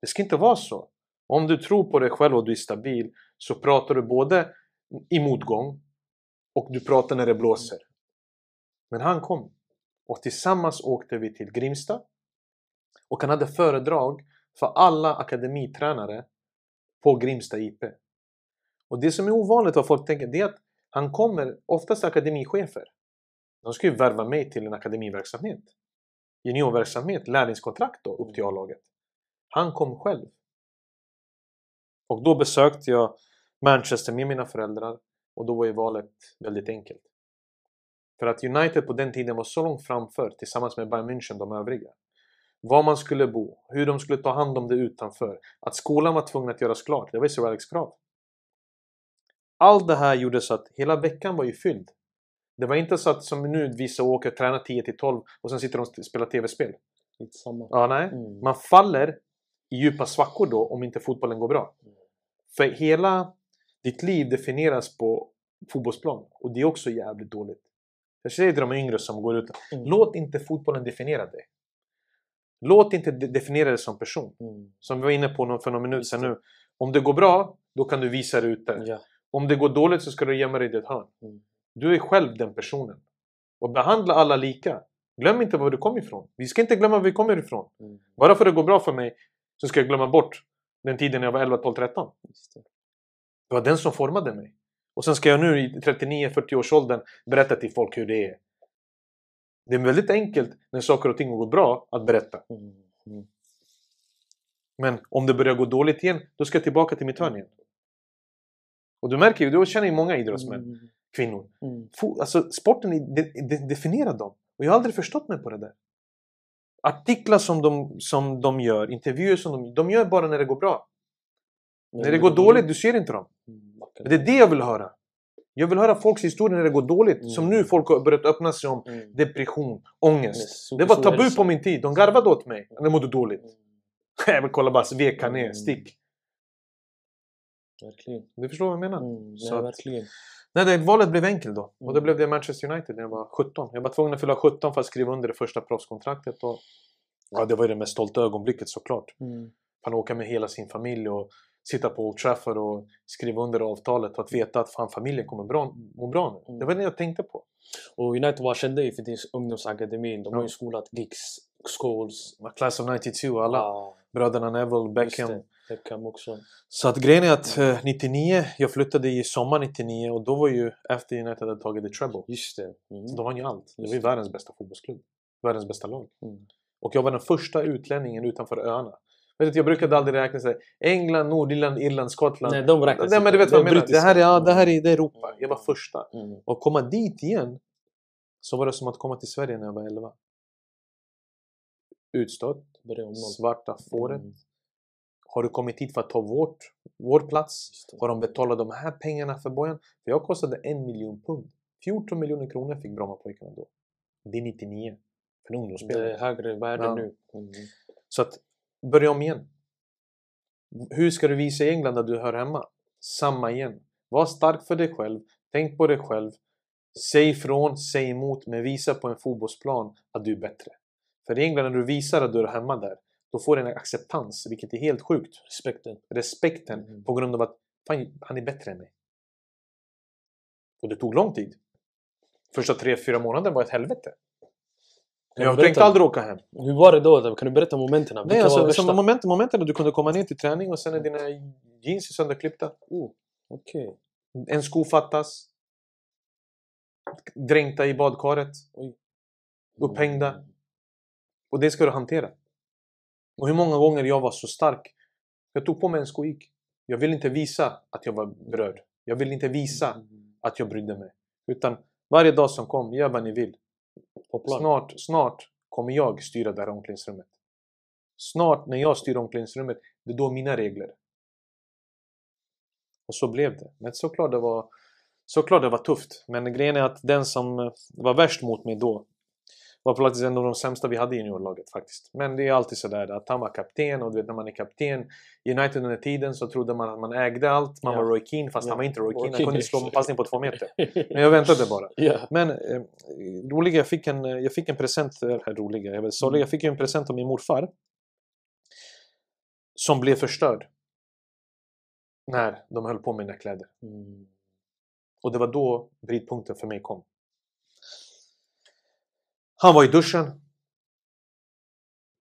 Det ska inte vara så. Om du tror på dig själv och du är stabil så pratar du både i motgång och du pratar när det blåser. Men han kom. Och tillsammans åkte vi till Grimsta. Och han hade föredrag för alla akademitränare på Grimsta IP. Och det som är ovanligt vad folk tänker, det är att han kommer, oftast akademichefer. De ska ju värva mig till en akademiverksamhet. Juniorverksamhet, lärlingskontrakt då, upp till A-laget. Han kom själv. Och då besökte jag Manchester med mina föräldrar och då var ju valet väldigt enkelt. För att United på den tiden var så långt framför tillsammans med Bayern München, de övriga. Var man skulle bo, hur de skulle ta hand om det utanför. Att skolan var tvungen att göras klart, det var Alex krav. Allt det här gjorde så att hela veckan var ju fylld. Det var inte så att som nu vissa åker, tränar 10 till 12 och sen sitter de och spelar tv-spel. Lite samma. Ja, nej. Mm. Man faller i djupa svackor då om inte fotbollen går bra. Mm. För hela ditt liv definieras på fotbollsplan och det är också jävligt dåligt. Jag säger till de yngre som går ut, Mm. låt inte fotbollen definiera dig. Låt inte de- definiera dig som person. Mm. Som vi var inne på för några minuter Just sedan nu. Om det går bra, då kan du visa dig ute. Ja. Om det går dåligt så ska du gömma dig i ett hörn. Mm. Du är själv den personen. Och behandla alla lika. Glöm inte var du kom ifrån. Vi ska inte glömma var vi kommer ifrån. Mm. Bara för att det går bra för mig så ska jag glömma bort den tiden jag var 11, 12, 13. Just det. Det var den som formade mig. Och sen ska jag nu i 39-40 års åldern berätta till folk hur det är. Det är väldigt enkelt när saker och ting går bra att berätta. Mm. Men om det börjar gå dåligt igen, då ska jag tillbaka till mitt hörn igen. Och du märker ju, du känner ju många idrottsmän, Mm. kvinnor. Mm. Alltså sporten de, de, definierar dem. Och jag har aldrig förstått mig på det där. Artiklar som de, som de gör, intervjuer som de De gör bara när det går bra. Men när det går dåligt, du ser inte dem. Mm. Det är det jag vill höra. Jag vill höra folks historier när det går dåligt. Mm. Som nu folk har börjat öppna sig om Mm. depression, ångest. Det var tabu på min tid. De garvade åt mig när jag mådde dåligt. Mm. Jag vill kolla bara, veka ner, Mm. stick. Verkligen. Du förstår vad jag menar? Mm. Nej, att- verkligen. Nej, det, valet blev enkelt då. Och då Mm. blev det Manchester United när jag var 17. Jag var tvungen att fylla 17 för att skriva under det första proffskontraktet. Och... Ja, det var ju det mest stolta ögonblicket såklart. Mm. Han åka med hela sin familj och sitta på Old Trafford och skriva under avtalet och att veta att fan familjen kommer bra, må bra nu. Mm. Det var det jag tänkte på. Och United var kända ju för din ungdomsakademin. De har ju skolat Giggs, Scholes. Class of 92, alla Ja, bröderna Neville, Beckham. Beckham också. Så att grejen är att eh, 99, jag flyttade i sommar 99 och då var ju efter United hade tagit the treble. Just det. Mm. Då vann ju allt. Det var ju världens bästa fotbollsklubb. Världens bästa lag. Mm. Och jag var den första utlänningen utanför öarna. Vet du, jag brukade aldrig räkna sig. England, Nordirland, Irland, Skottland. Nej, de räknas Nej, men du vet vad jag menar. Det här, är, ja, det här är det är Europa. Mm. Jag var första. Mm. Och komma dit igen så var det som att komma till Sverige när jag var 11. Utstött, svarta fåret. Mm. Har du kommit hit för att ta vårt, vår plats? Det. Har de betalat de här pengarna för Bojan? För jag kostade en miljon pund. 14 miljoner kronor fick Brommapojkarna då. Det är 99. För en Det ungdomsspelare. är högre värde Ja. nu. Mm. Så att, börja om igen. Hur ska du visa i England att du hör hemma? Samma igen. Var stark för dig själv. Tänk på dig själv. Säg ifrån, säg emot, men visa på en fotbollsplan att du är bättre. För i England när du visar att du är hemma där, då får du en acceptans, vilket är helt sjukt. Respekten. Respekten Mm. på grund av att fan, han är bättre än mig. Och det tog lång tid. Första tre, fyra månader var ett helvete. Jag tänkte aldrig åka hem. Hur var det då? Kan du berätta momenten? Nej, alltså, som moment, momenten när du kunde komma ner till träning och sen är dina jeans sönderklippta. Oh, Okej. En sko fattas. Dränkta i badkaret. Oj. Upphängda. Och det ska du hantera. Och hur många gånger jag var så stark. Jag tog på mig en sko och gick. Jag ville inte visa att jag var berörd. Jag ville inte visa att jag brydde mig. Utan varje dag som kom, gör vad ni vill. På plan. Snart, snart kommer jag styra det här omklädningsrummet. Snart när jag styr omklädningsrummet, det är då mina regler. Och så blev det. Men såklart det var, såklart det var tufft. Men grejen är att den som var värst mot mig då var faktiskt en av de sämsta vi hade i juniorlaget faktiskt. Men det är alltid sådär att han var kapten och du vet när man är kapten i United under tiden så trodde man att man ägde allt. Man Ja. var Roy Keane fast Ja. han var inte Roy Keane. Han kunde slå en passning på två meter. Men jag väntade bara. Ja. Men eh, roliga, jag fick en, jag fick en present, eller roliga, jag vet, sorgliga, jag fick ju en present av min morfar. Som blev förstörd. När de höll på med mina kläder. Mm. Och det var då brytpunkten för mig kom. Han var i duschen.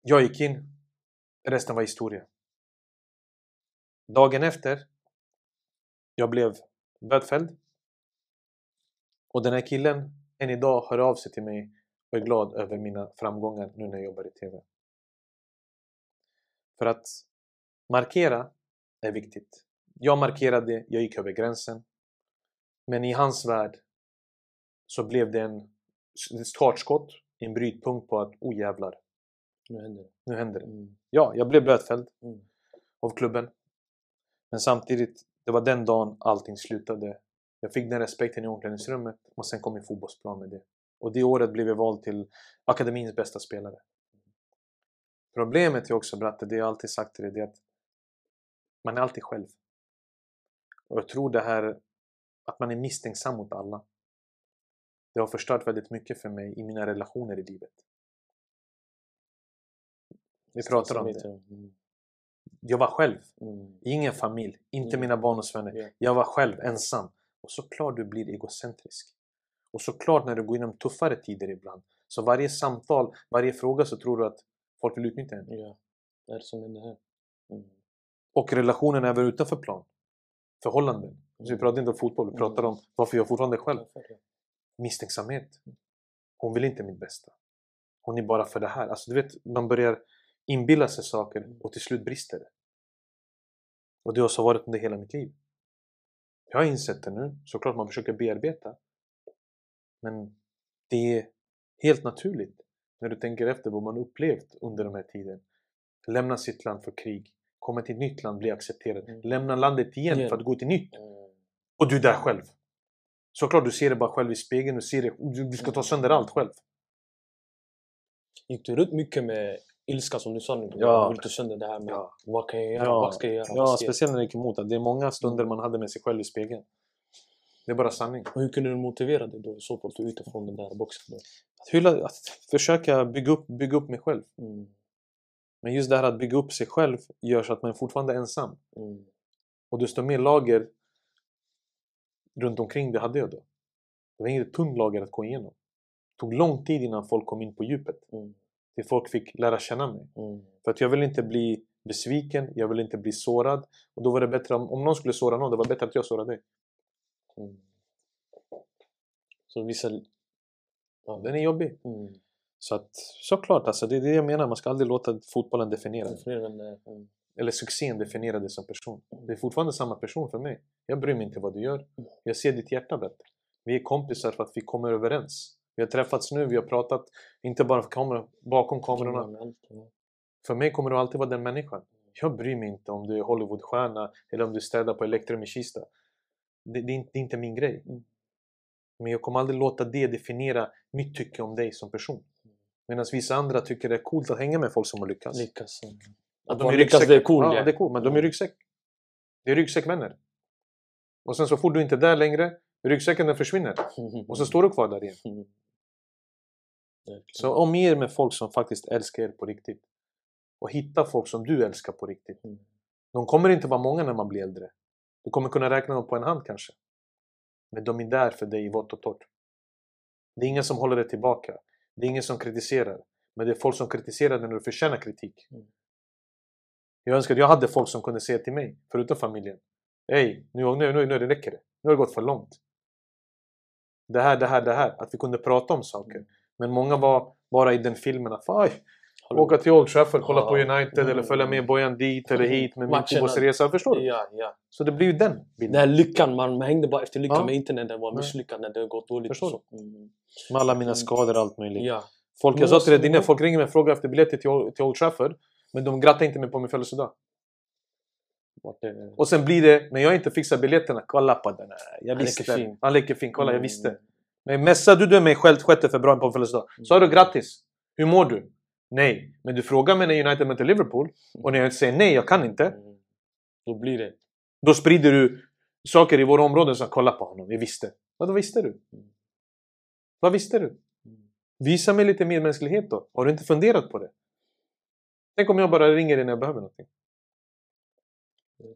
Jag gick in. Resten var historia. Dagen efter. Jag blev bötfälld. Och den här killen än idag hör av sig till mig och är glad över mina framgångar nu när jag jobbar i TV. För att markera är viktigt. Jag markerade, jag gick över gränsen. Men i hans värld så blev det en startskott, en brytpunkt på att oh jävlar, Nu händer det. nu händer det. Mm. Ja, jag blev bötfälld Mm. av klubben. Men samtidigt, det var den dagen allting slutade. Jag fick den respekten i omklädningsrummet och sen kom min fotbollsplan med det. Och det året blev jag vald till akademins bästa spelare. Problemet är också Bratte, det jag alltid sagt till dig, det är att man är alltid själv. Och jag tror det här att man är misstänksam mot alla. Det har förstört väldigt mycket för mig i mina relationer i livet. Vi pratar om det. Mm. Jag var själv. Mm. Ingen familj, inte Mm. mina barndomsvänner. Ja. Jag var själv ensam. Och såklart du blir egocentrisk. Och såklart när du går igenom tuffare tider ibland. Så varje samtal, varje fråga så tror du att folk vill utnyttja en. Ja. Det är som händer här. Mm. Och relationen även utanför plan. Förhållanden. Så vi pratar inte om fotboll, vi pratar om varför jag fortfarande är själv. Misstänksamhet. Hon vill inte mitt bästa. Hon är bara för det här. Alltså du vet, man börjar inbilla sig saker och till slut brister det. Och det har så varit under hela mitt liv. Jag har insett det nu. Såklart man försöker bearbeta. Men det är helt naturligt när du tänker efter vad man upplevt under de här tiden. Lämna sitt land för krig. Komma till ett nytt land, bli accepterad. Mm. Lämna landet igen Igen. för att gå till nytt. Mm. Och du är där själv. Såklart du ser det bara själv i spegeln. Du, ser det, du, ska ta sönder allt själv. Gick du runt mycket med ilska som du sa nu? Ja. Du vill ta sönder det här med Ja. vad kan jag göra? Ja. Vad ska jag göra? Ja, jag... speciellt när det gick emot. att Det är många stunder man hade med sig själv i spegeln. Det är bara sanning. Och hur kunde du motivera dig då i så fall utifrån den där boxen? Då? Att, hylla, att försöka bygga upp, bygga upp mig själv. Mm. Men just det här att bygga upp sig själv gör så att man fortfarande är ensam. Mm. Och desto mer lager runt omkring det hade jag då. Det var inget tunt lager att gå igenom. Det tog lång tid innan folk kom in på djupet. Mm. Till folk fick lära känna mig. Mm. För att jag vill inte bli besviken, jag vill inte bli sårad. Och då var det bättre om, om någon skulle såra någon, det var bättre att jag sårade dig. Mm. Så vissa... Ja, Den är jobbig. Mm. Så att såklart, alltså, det är det jag menar. Man ska aldrig låta fotbollen definiera. Definiera den där, mm. Eller succén definiera dig som person. Det är fortfarande samma person för mig. Jag bryr mig inte vad du gör. Jag ser ditt hjärta bättre. Vi är kompisar för att vi kommer överens. Vi har träffats nu, vi har pratat, inte bara för kamera, bakom kamerorna. För mig kommer du alltid vara den människan. Jag bryr mig inte om du är Hollywoodstjärna eller om du städar på Elektrum i Kista. Det, det, är inte, det är inte min grej. Mm. Men jag kommer aldrig låta det definiera mitt tycke om dig som person. Medan vissa andra tycker det är coolt att hänga med folk som har lyckats. Lyckas. Mm. Att de är ryggsäck- det är cool. Ja, ja. det är cool. Men de är ryggsäck. Det är ryggsäckvänner. Och sen så får du inte där längre, ryggsäcken den försvinner. Och så står du kvar där igen. Mm. Så omge er med folk som faktiskt älskar er på riktigt. Och hitta folk som du älskar på riktigt. Mm. De kommer inte vara många när man blir äldre. Du kommer kunna räkna dem på en hand kanske. Men de är där för dig i vått och torrt. Det är ingen som håller dig tillbaka. Det är ingen som kritiserar. Men det är folk som kritiserar när du förtjänar kritik. Mm. Jag önskar att jag hade folk som kunde säga till mig, förutom familjen. Hej, nu, nu, nu, nu räcker det. Nu har det gått för långt. Det här, det här, det här. Att vi kunde prata om saker. Mm. Men många var bara i den filmen att "Aj, åka till Old Trafford, kolla på United Mm. eller följa med Bojan dit eller hit med min fotbollsresa. Förstår du? Ja, ja. Så det blir ju den Den bilden. här lyckan, man, man hängde bara efter lyckan Ja. men inte när det var Nej. misslyckat, när det gått dåligt. Förstår så. Mm. Med alla mina skador och allt möjligt. Ja. Folk, jag sa till dig folk ringer mig och frågar efter biljetter till Old Trafford. Men de grattar inte mig på min födelsedag. Och sen blir det, när jag inte fixar biljetterna, kolla på den här. Jag Han visste. leker fin. Han leker fin. Kolla, jag Mm. visste. Men messar du mig själv 6 februari på min födelsedag. Sa du grattis? Hur mår du? Nej. Men du frågar mig när United möter Liverpool. Och när jag säger nej, jag kan inte. Mm. Då blir det... Då sprider du saker i våra områden som kolla på honom, jag visste. Vad visste du? Mm. Vad visste du? Mm. Visa mig lite medmänsklighet då. Har du inte funderat på det? Tänk om jag bara ringer dig när jag behöver någonting.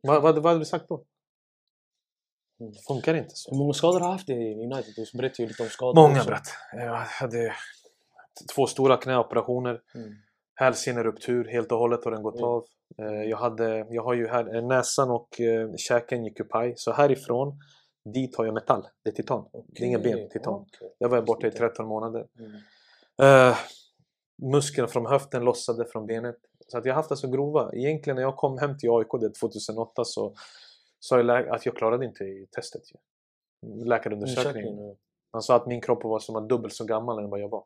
Vad, vad, vad hade du sagt då? Mm. Det funkar inte så. Hur många skador har du haft i United? Du berättade ju lite om skador. Många bratt. Jag hade två stora knäoperationer. Mm. Hälseneruptur helt och hållet har den gått Mm. av. Eh, Jag, hade, jag har ju här, eh, näsan och eh, käken gick ju paj. Så härifrån, dit har jag metall. Det är titan. Det är inga ben, titan. okej. Där var jag borta i 13 månader. Mm. Uh, musklerna från höften lossade från benet. Så att jag har haft det så grova. Egentligen när jag kom hem till AIK det 2008 så sa jag att jag klarade inte i testet. Läkarundersökningen. Undersökningen, Han sa att min kropp var som dubbelt så gammal än vad jag var.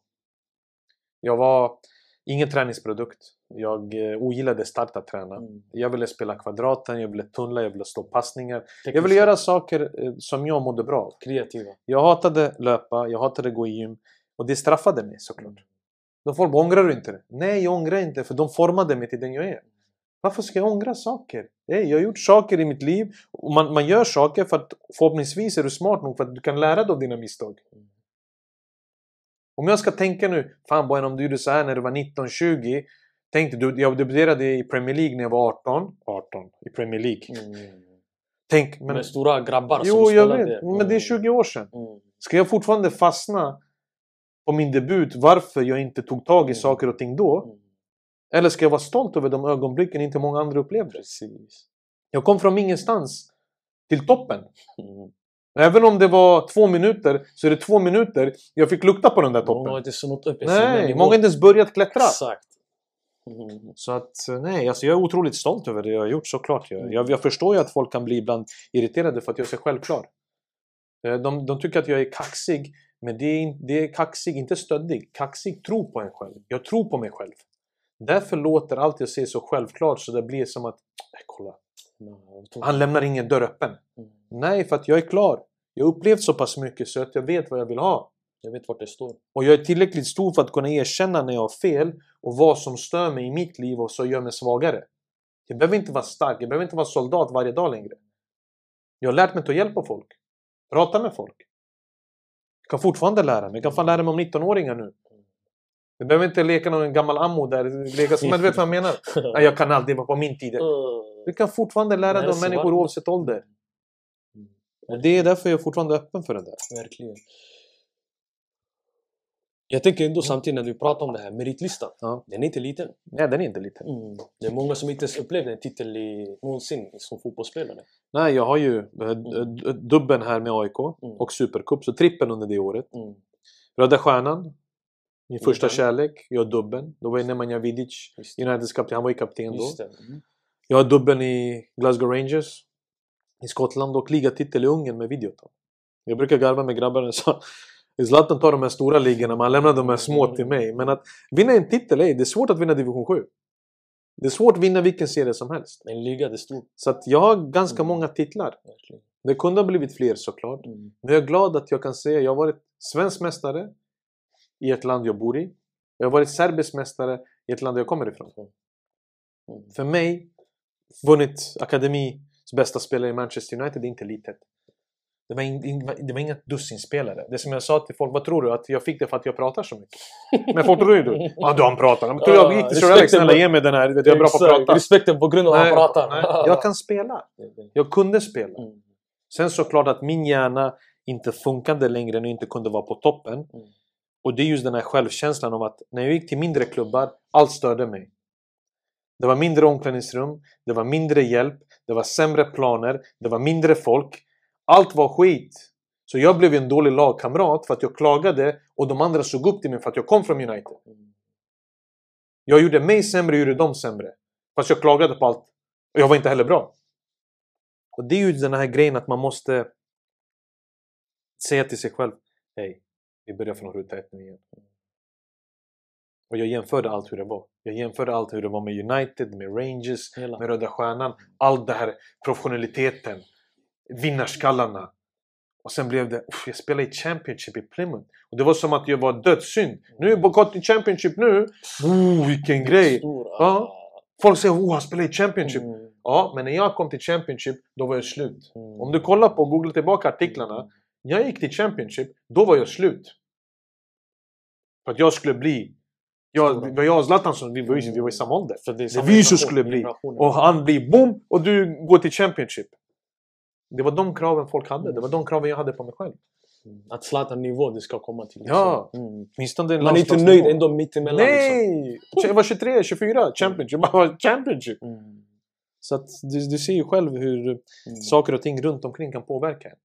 Jag var ingen träningsprodukt. Jag eh, ogillade starta träna. Mm. Jag ville spela kvadraten, jag ville tunnla, jag ville slå passningar. Jag ville göra saker eh, som jag mådde bra av. Kreativa. Jag hatade löpa, jag hatade gå i gym. Och det straffade mig såklart. Mm. De folk bara, ångrar du inte det? Nej, jag ångrar inte för de formade mig till den jag är. Varför ska jag ångra saker? Nej, jag har gjort saker i mitt liv. Och man, man gör saker för att förhoppningsvis är du smart nog för att du kan lära dig av dina misstag. Mm. Om jag ska tänka nu, fan Bojan om du gjorde så här när du var 19-20. Tänk du, jag debuterade i Premier League när jag var 18. 18 i Premier League. Mm. Tänk, men... Med stora grabbar som Jo, jag spelade. vet. Men det är 20 år sedan. Mm. Ska jag fortfarande fastna på min debut varför jag inte tog tag i Mm. saker och ting då? Mm. Eller ska jag vara stolt över de ögonblicken inte många andra upplevde? Precis. Jag kom från ingenstans till toppen. Mm. Även om det var två minuter så är det två minuter jag fick lukta på den där Många har toppen. inte snott upp Nej, många har inte ens börjat klättra. Exakt. Mm. Så att nej, alltså jag är otroligt stolt över det jag har gjort såklart. Jag, jag, jag förstår ju att folk kan bli ibland irriterade för att jag är så självklar. Eh, De, de tycker att jag är kaxig, men det är, det är kaxig, inte stöddig. Kaxig tror på en själv. Jag tror på mig själv. Därför låter allt jag säger så självklart så det blir som att, äh, kolla, han lämnar ingen dörr öppen. Mm. Nej, för att jag är klar. Jag har upplevt så pass mycket så att jag vet vad jag vill ha. Jag vet vart det står. Och jag är tillräckligt stor för att kunna erkänna när jag har fel och vad som stör mig i mitt liv och så gör mig svagare. Jag behöver inte vara stark, jag behöver inte vara soldat varje dag längre. Jag har lärt mig att ta hjälp av folk. Prata med folk. Jag kan fortfarande lära mig. Jag kan fan lära mig om 19-åringar nu. Jag behöver inte leka någon gammal ammo där. Leka som, men du vet vad jag menar? Nej, jag kan aldrig vara på min tid. Du kan fortfarande lära dig så människor oavsett ålder. Mm. Och det är därför jag är fortfarande öppen för det där. Verkligen. Jag tänker ändå samtidigt när du pratar om det här, meritlistan. Ja. Den är inte liten. Nej, den är inte liten. Mm. Det är många som inte ens upplevde en titel i, någonsin som fotbollsspelare. Nej, jag har ju eh, d- d- dubben här med AIK Mm. och Supercup, så trippen under det året. Mm. Röda Stjärnan, min första kärlek. Jag har dubben. Då var jag Nemanja Vidic. Uniteds kapten. Han var ju kapten då. Mm. Jag har dubben i Glasgow Rangers i Skottland och ligatitel i Ungern med Videoton. Jag brukar garva med grabbarna och sa Zlatan tar de här stora ligorna, man lämnar de här små till mig. Men att vinna en titel, ey, det är svårt att vinna division 7. Det är svårt att vinna vilken serie som helst. En liga, det är stort. Så att jag har ganska Mm. många titlar. Verkligen. Det kunde ha blivit fler såklart. Mm. Men jag är glad att jag kan säga att jag har varit svensk mästare i ett land jag bor i. Jag har varit serbisk mästare i ett land jag kommer ifrån. Mm. För mig, vunnit akademis bästa spelare i Manchester United är inte litet. Det var, in, in, det var inga dussinspelare. Det som jag sa till folk, vad tror du? Att jag fick det för att jag pratar så mycket? Men folk tror ju du. Ja, du han pratar. Men tror jag gick till Sir Alex, snälla ge mig den här. Jag är bra på att prata. Respekten på grund av att han pratar. nej, jag kan spela. Jag kunde spela. Mm. Sen såklart att min hjärna inte funkade längre och inte kunde vara på toppen. Mm. Och det är just den här självkänslan om att när jag gick till mindre klubbar, allt störde mig. Det var mindre omklädningsrum, det var mindre hjälp, det var sämre planer, det var mindre folk. Allt var skit. Så jag blev en dålig lagkamrat för att jag klagade och de andra såg upp till mig för att jag kom från United. Jag gjorde mig sämre, gjorde dem sämre. Fast jag klagade på allt. Och jag var inte heller bra. Och det är ju den här grejen att man måste säga till sig själv Hej, vi börjar från ruta ett nu igen. Och jag jämförde allt hur det var. Jag jämförde allt hur det var med United, med Rangers, Hela. med Röda Stjärnan. All den här professionaliteten. Vinnarskallarna. Och sen blev det, "Uff, jag spelade i Championship i Plymouth. Och det var som att jag var dödssynd. Nu är jag gått i Championship nu. Oh, vilken grej! Ja. Folk säger oh, han spelar i Championship. Mm. Ja, men när jag kom till Championship, då var jag slut. Mm. Om du kollar på och googlar tillbaka artiklarna. Jag gick till Championship, då var jag slut. För att jag skulle bli... Jag, jag och Zlatan som vi var, vi var i samma ålder. Det är Det vi som skulle bli. Och han blir boom och du går till Championship. Det var de kraven folk hade. Det var de kraven jag hade på mig själv. Mm. Att Zlatan-nivå det ska komma till. Ja. liksom. Mm. Åtminstone en Man är inte nöjd ändå mittemellan. Liksom. Nej! Jag var 23, 24, Championship. Jag bara, Championship! Mm. Så att du, du ser ju själv hur Mm. saker och ting runt omkring kan påverka en.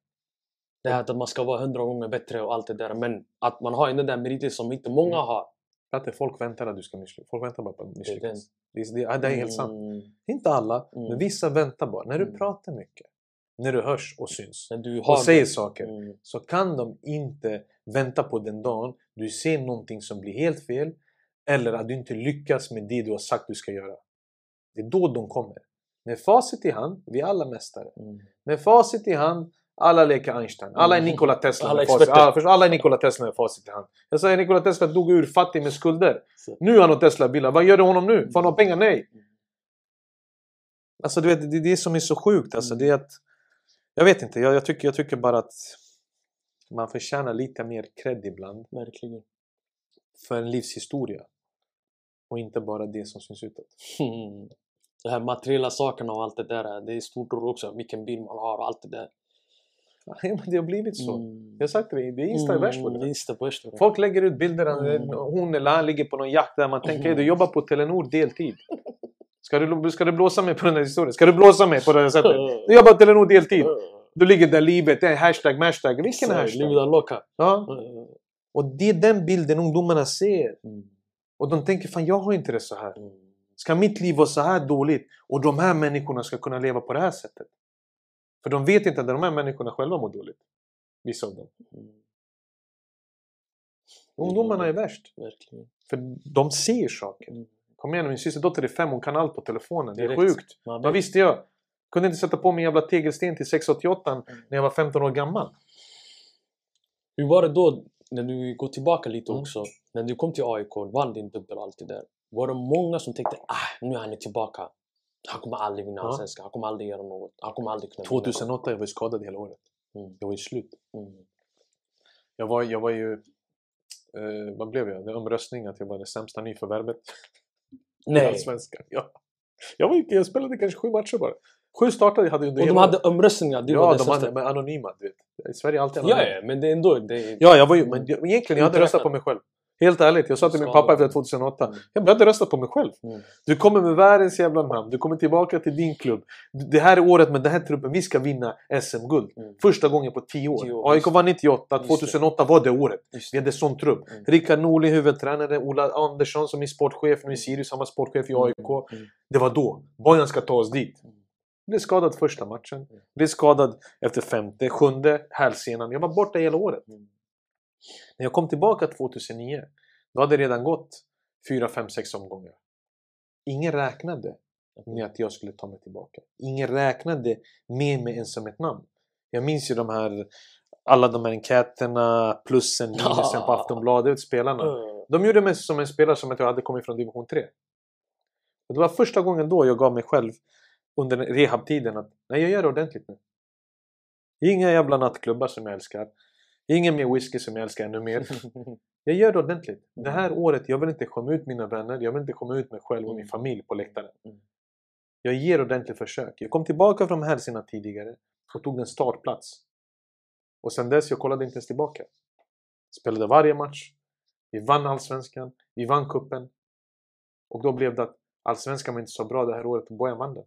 Det här att man ska vara hundra gånger bättre och allt det där. Men att man har den där meriten som inte många Mm. har. Att folk väntar att du ska misslyckas. Folk väntar bara på att Det misslyckas. Det det, är, det är helt sant. Mm. Inte alla, Mm. men vissa väntar bara. När du Mm. pratar mycket, när du hörs och syns När du och säger det. saker Mm. så kan de inte vänta på den dagen du ser någonting som blir helt fel eller att du inte lyckas med det du har sagt du ska göra. Det är då de kommer. Med facit i hand, vi är alla mästare. Mm. Med facit i hand, alla leker Einstein. Alla är Mm. Nikola Tesla Alla med facit. Alla, alla är Nikola Tesla med facit i hand. Jag säger Nikola Tesla dog ur fattig med skulder. Så. Nu har han Tesla-bilar. Vad gör det honom nu? Får han ha pengar? Nej. Alltså du vet, det är det som är så sjukt. Alltså, det är att, jag vet inte, jag, jag, tycker, jag tycker bara att man förtjänar lite mer cred ibland Verkligen. för en livshistoria. Och inte bara det som syns utåt. Mm. De här materiella sakerna och allt det där. Det är stort också. Vilken bil man har och allt det där. Ja, men det har blivit så. Mm. Jag har sagt det, det är Insta mm. värst på Det. Folk lägger ut bilder, Mm. hon eller han ligger på någon jakt där man tänker Mm. du jobbar på Telenor deltid. Ska du, ska du blåsa mig på den här historien? Ska du blåsa mig på det här sättet? Du jobbar Telenor deltid. Du ligger där livet, det är hashtag, hashtag. Vilken Så, hashtag? Livet är. Ja. Och det är den bilden ungdomarna ser. Mm. Och de tänker fan jag har inte det så här. Mm. Ska mitt liv vara så här dåligt och de här människorna ska kunna leva på det här sättet? För de vet inte att de här människorna själva mår dåligt. Vissa av dem. Mm. Ungdomarna är värst. Verkligen. För de ser saker. Kom igen, min systerdotter är fem, hon kan allt på telefonen. Det är Direkt. sjukt. Man Vad visste jag? Kunde inte sätta på mig en jävla tegelsten till 688 Mm. när jag var 15 år gammal. Hur var det då när du går tillbaka lite Mm. också? När du kom till AIK, vann din dubbel och allt det där. Var det många som tänkte ah, nu är han tillbaka. Han kommer aldrig vinna Ja. Allsvenskan. Han kommer aldrig göra något. Han kommer aldrig kunna vinna 2008, jag var skadad hela året. Mm. Jag var ju slut. Mm. Jag var, jag var ju... Eh, vad blev jag? Det omröstning att jag var det sämsta nyförvärvet Nej! Allsvenskan. Ja. Jag, var, inte- jag spelade kanske sju matcher bara. Sju startade hade under Och de hade omröstningar. Det var Ja, de hade, men anonyma. Du vet. I Sverige är alltid Ja, anonyma. ja, men det är ändå... Det är... Ja, jag var ju, men egentligen jag hade röstat på mig själv. Helt ärligt, jag sa till min pappa efter 2008. Mm. Jag hade röstat på mig själv. Mm. Du kommer med världens jävla namn. Du kommer tillbaka till din klubb. Det här är året med den här truppen. Vi ska vinna SM-guld. Mm. Första gången på 10 år. Tio år, AIK var 98, Just det. 2008 var det året. Vi hade sån trupp. Mm. Rickard Norling huvudtränare, Ola Andersson som är sportchef nu i Sirius, han var sportchef i AIK. Mm. Det var då. Bojan ska ta oss dit. Mm. Blev skadad första matchen. Mm. Blev skadad efter femte, sjunde, hälsenan. Jag var borta hela året. När jag kom tillbaka 2009, då hade det redan gått 4, 5, 6 omgångar. Ingen räknade med att jag skulle ta mig tillbaka. Ingen räknade med mig ens som ett namn. Jag minns ju de här, alla de här enkäterna, plussen, minusen på Aftonbladet, spelarna. Mm. De gjorde mig som en spelare som att jag hade kommit från division 3. Och det var första gången då jag gav mig själv under rehabtiden att nej, jag gör det ordentligt nu. Inga jävla nattklubbar som jag älskar. Ingen mer whisky som jag älskar ännu mer. Jag gör det ordentligt. Det här året, jag vill inte skämma ut mina vänner, jag vill inte skämma ut mig själv och min familj på läktaren. Mm. Jag ger ordentligt försök. Jag kom tillbaka från hälsorna tidigare och tog en startplats. Och sen dess, jag kollade inte ens tillbaka. Spelade varje match. Vi vann Allsvenskan. Vi vann kuppen. Och då blev det att Allsvenskan var inte så bra det här året och Bojan vann den.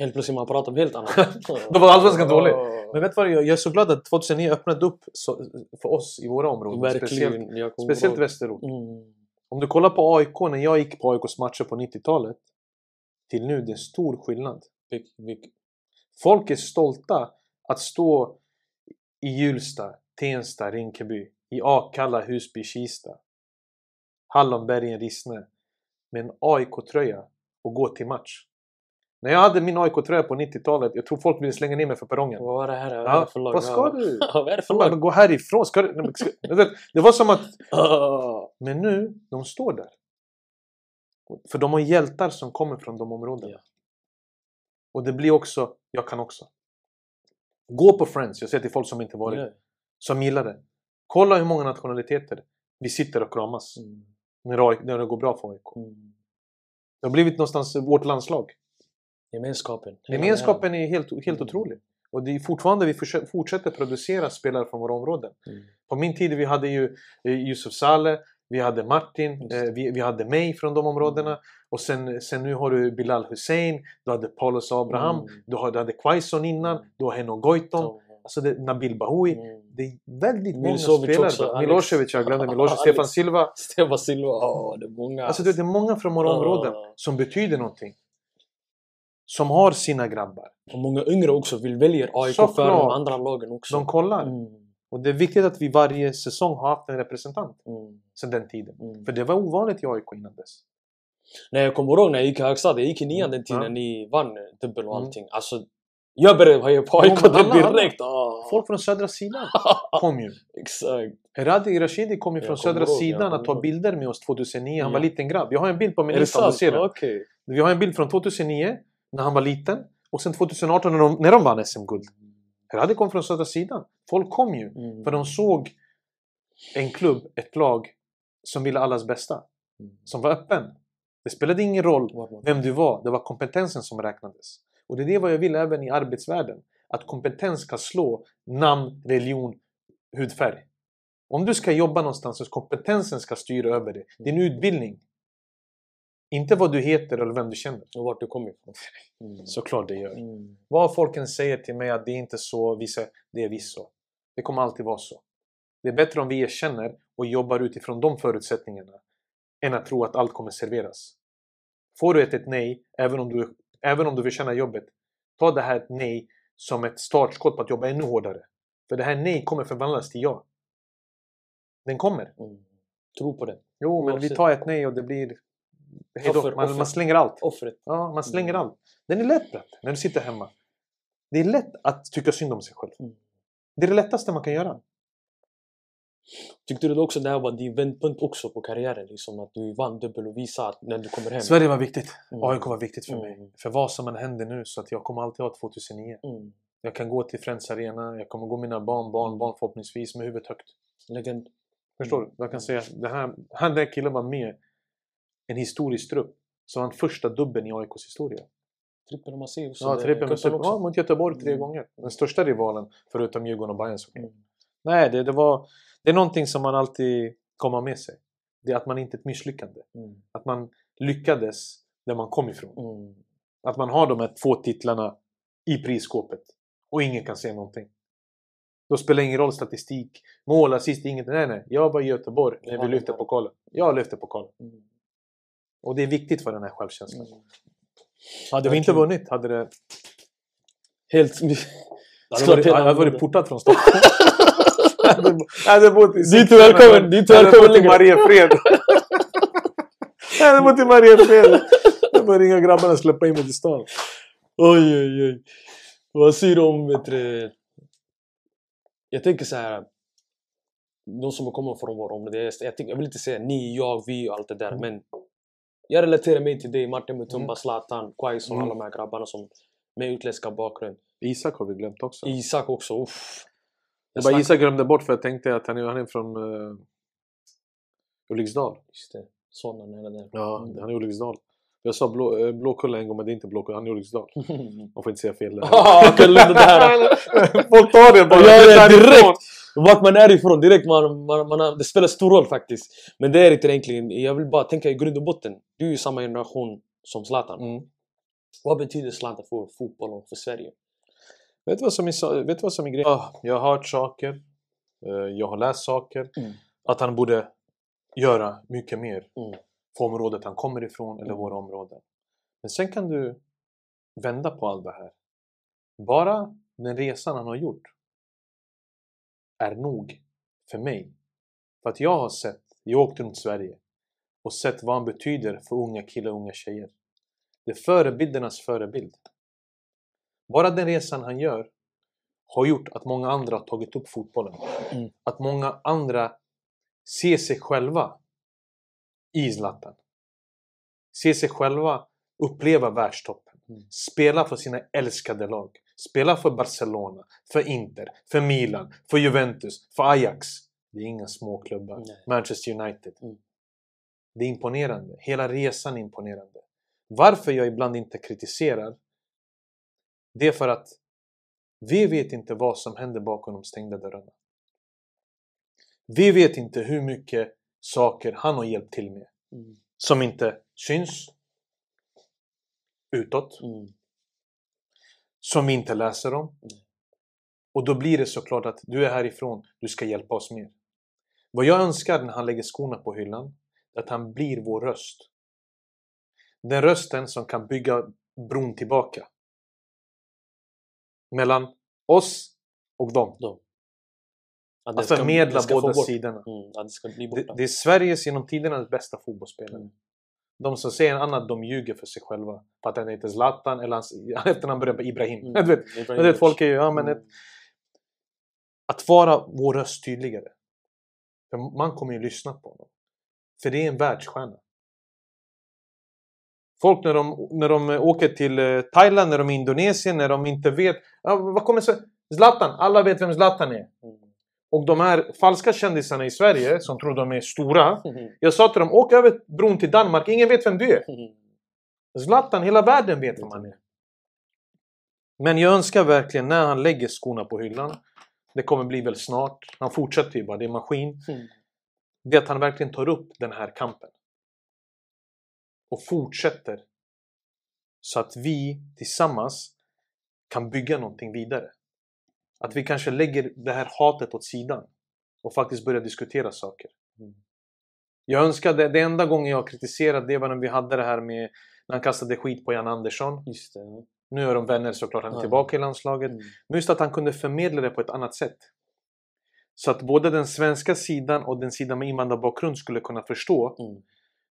Helt plötsligt man pratar om helt annat. Då var Allsvenskan dålig. Men vet du vad, jag jag är så glad att 2009 öppnade upp så, för oss i våra områden. Verkligen. Speciellt, speciellt västerort. Mm. Om du kollar på AIK, när jag gick på AIKs matcher på 90-talet till nu, det är stor skillnad. Folk är stolta att stå i Hjulsta, Tensta, Rinkeby, i Akalla, Husby, Kista, Hallonbergen, Rissne med en AIK-tröja och gå till match. När jag hade min AIK-tröja på 90-talet, jag tror folk ville slänga ner mig för perrongen. Vad var det här? Vad är Ja, det för lag? vad ska du? Vad är det för bara, lag? gå härifrån! Ska du? Nej, Det var som att... Men nu, de står där. För de har hjältar som kommer från de områdena. Ja. Och det blir också, jag kan också. Gå på Friends, jag säger till folk som inte varit, Ja. som gillar det. Kolla hur många nationaliteter vi sitter och kramas Mm. när det går bra för AIK. Mm. Det har blivit någonstans vårt landslag. Gemenskapen. Gemenskapen är helt, helt Mm. otrolig. Och det är fortfarande vi fortsätter producera spelare från våra områden. Mm. På min tid vi hade ju eh, Yusuf Saleh, vi hade Martin, eh, vi, vi hade mig från de områdena. Mm. Och sen, sen nu har du Bilal Hussein, du hade Paulus Abraham, Mm. du, har, du hade Quaison innan, du har Henno Goitom, Så- alltså det, Nabil Bahoui. Mm. Det är väldigt många Milosevic spelare. också. Milosevic, jag glömde Milosevic. Stefan Silva. Stefan Silva, ja det är många. Alltså det, det är många från våra områden som betyder någonting. Som har sina grabbar. Och många yngre också vill välja AIK före de andra lagen också. De kollar. Mm. Och det är viktigt att vi varje säsong har haft en representant Mm. sedan den tiden. Mm. För det var ovanligt i AIK innan dess. Nej, jag kommer ihåg när jag gick i högstadiet, jag gick i nian den tiden Ja. ni vann dubbel och Mm. allting. Alltså, jag började heja på AIK men alla- direkt. Ah. Folk från södra sidan kom ju. Exakt. Heradi Rashidi kom ju från södra ihåg, sidan att ta bilder med oss 2009. Han var Ja. liten grabb. Jag har en bild på min Är det Insta om du sant? ser den. Okej. Vi har en bild från 2009 när han var liten. Och sen 2018 när de, när de vann SM-guld. Heradi kom från södra sidan. Folk kom ju. Mm. För de såg en klubb, ett lag som ville allas bästa. Mm. Som var öppen. Det spelade ingen roll vem du var. Det var kompetensen som räknades. Och det är det vad jag vill även i arbetsvärlden. Att kompetens ska slå namn, religion, hudfärg. Om du ska jobba någonstans så kompetensen ska styra över det. Din utbildning. Inte vad du heter eller vem du känner. Och vart du kommer ifrån. Mm. Såklart det gör. Mm. Vad folk än säger till mig att det är inte så, vi säger, det är visst så. Det kommer alltid vara så. Det är bättre om vi erkänner och jobbar utifrån de förutsättningarna än att tro att allt kommer serveras. Får du ett, ett nej, även om, du, även om du förtjänar jobbet, ta det här ett nej som ett startskott på att jobba ännu hårdare. För det här nej kommer förvandlas till ja. Den kommer. Mm. Tro på det. Jo, men vi Oavsett. tar ett nej och det blir... Hejdå. Offer, Man, offer. man slänger allt. Offret. Ja, man slänger Mm. allt. Den är lätt när du sitter hemma. Det är lätt att tycka synd om sig själv. Mm. Det är det lättaste man kan göra. Tyckte du också det här var din vändpunkt också på karriären? Liksom att du vann dubbel och visade att när du kommer hem. Sverige var viktigt. Mm. AIK var viktigt för Mm. mig. För vad som än händer nu så att jag kommer alltid ha 2009. Mm. Jag kan gå till Friends Arena, jag kommer gå mina barn, barn, barn förhoppningsvis med huvudet högt. Legend. Förstår Mm. du? Jag kan säga här, han den killen var med en historisk trupp. Som han första dubben i AIKs historia. Trippel Massiv. Ja, trippen med super, ja, mot Göteborg tre Mm. gånger. Den största rivalen förutom Djurgården och Bayern såklart. Mm. Nej, det, det var... Det är någonting som man alltid kommer med sig. Det är att man inte är ett misslyckande. Mm. Att man lyckades där man kom ifrån. Mm. Att man har de här två titlarna i prisskåpet. Och ingen kan säga någonting. Då spelar det ingen roll statistik, mål, assist, inget. Nej, nej. Jag var i Göteborg när vi lyfte pokalen. Jag lyfte pokalen. Mm. Och det är viktigt för den här självkänslan. Mm. Hade vi inte vunnit hade det... Helt... Jag hade varit, jag hade varit portad från Stockholm. Jag hade- bott i är Sigtuna. välkommen! Dit är hade välkommen! ligger. Mariefred. Jag hade bott i Mariefred. Jag började ringa grabbarna och släppa in mig till stan. Oj, oj, oj. Vad säger du om... Vet du, jag tänker så här. de som kommer från vårt område. Jag, jag, jag vill inte säga ni, jag, vi och allt det där Mm. men jag relaterar mig till dig, Martin Mutumba, Mm. Zlatan, Quaison, Mm. alla de här grabbarna som med utländska bakgrund. Isak har vi glömt också. Isak också, uff. Jag Jag bara Isak glömde bort för jag tänkte att han är, han är från uh, Ulriksdal. Just det, sådana nära där. Ja, Mm. han är Ulriksdal. Jag sa blå, eh, Blåkulla en gång men det är inte Blåkulla, han är Ulriksdal. Man får inte säga fel där. Folk tar det bara. Ja, Det direkt! Vart man är ifrån, direkt man, man, man det spelar stor roll faktiskt. Men det är inte egentligen, jag vill bara tänka i grund och botten. Du är ju samma generation som Zlatan. Mm. Vad betyder Zlatan för fotboll och för Sverige? Vet du vad som är, vet du vad som är grejen? Ah, jag har hört saker. eh, Jag har läst saker. Mm. Att han borde göra mycket mer Mm. för området han kommer ifrån eller Mm. våra områden. Men sen kan du vända på allt det här. Bara den resan han har gjort är nog för mig. För att jag har sett, jag har åkt runt Sverige och sett vad han betyder för unga killar och unga tjejer. Det är förebildernas förebild. Bara den resan han gör har gjort att många andra har tagit upp fotbollen. Mm. Att många andra ser sig själva i Zlatan. Ser sig själva uppleva världstoppen. Mm. Spela för sina älskade lag. Spela för Barcelona, för Inter, för Milan, för Juventus, för Ajax. Det är inga små klubbar. Nej. Manchester United. Mm. Det är imponerande. Hela resan är imponerande. Varför jag ibland inte kritiserar det är för att vi vet inte vad som händer bakom de stängda dörrarna. Vi vet inte hur mycket saker han har hjälpt till med Mm. som inte syns utåt, Mm. Som inte läser om. Mm. Och då blir det såklart att du är härifrån, du ska hjälpa oss mer. Vad jag önskar när han lägger skorna på hyllan, är att han blir vår röst. Den rösten som kan bygga bron tillbaka. Mellan oss och dem. Då. Att Att förmedla båda sidorna. Mm, det Det, är Sveriges genom tidernas bästa fotbollsspelare. Mm. De som säger annat, de ljuger för sig själva. För att han heter Zlatan eller hans efternamn börjar på Ibrahim. Mm. Du vet, du vet, folk är ju, ja men Mm. ett, att vara vår röst tydligare. För man kommer ju lyssna på honom. För det är en världsstjärna. Folk när de, när de åker till eh, Thailand, när de är i Indonesien, när de inte vet. Ja, vad kommer sig? Zlatan! Alla vet vem Zlatan är. Mm. Och de här falska kändisarna i Sverige som tror de är stora. Mm. Jag sa till dem, åk över bron till Danmark, ingen vet vem du är. Mm. Zlatan, hela världen vet vem han är. Men jag önskar verkligen när han lägger skorna på hyllan, det kommer bli väl snart, han fortsätter ju bara, det är maskin. Mm. Det är att han verkligen tar upp den här kampen. Och fortsätter. Så att vi tillsammans kan bygga någonting vidare. Att vi kanske lägger det här hatet åt sidan och faktiskt börjar diskutera saker. Mm. Jag önskade, det enda gången jag kritiserade det var när vi hade det här med när han kastade skit på Jan Andersson. Just det. ja. Nu är de vänner såklart, han är Ja. tillbaka i landslaget. Mm. Men just att han kunde förmedla det på ett annat sätt. Så att både den svenska sidan och den sidan med invandrarbakgrund skulle kunna förstå Mm.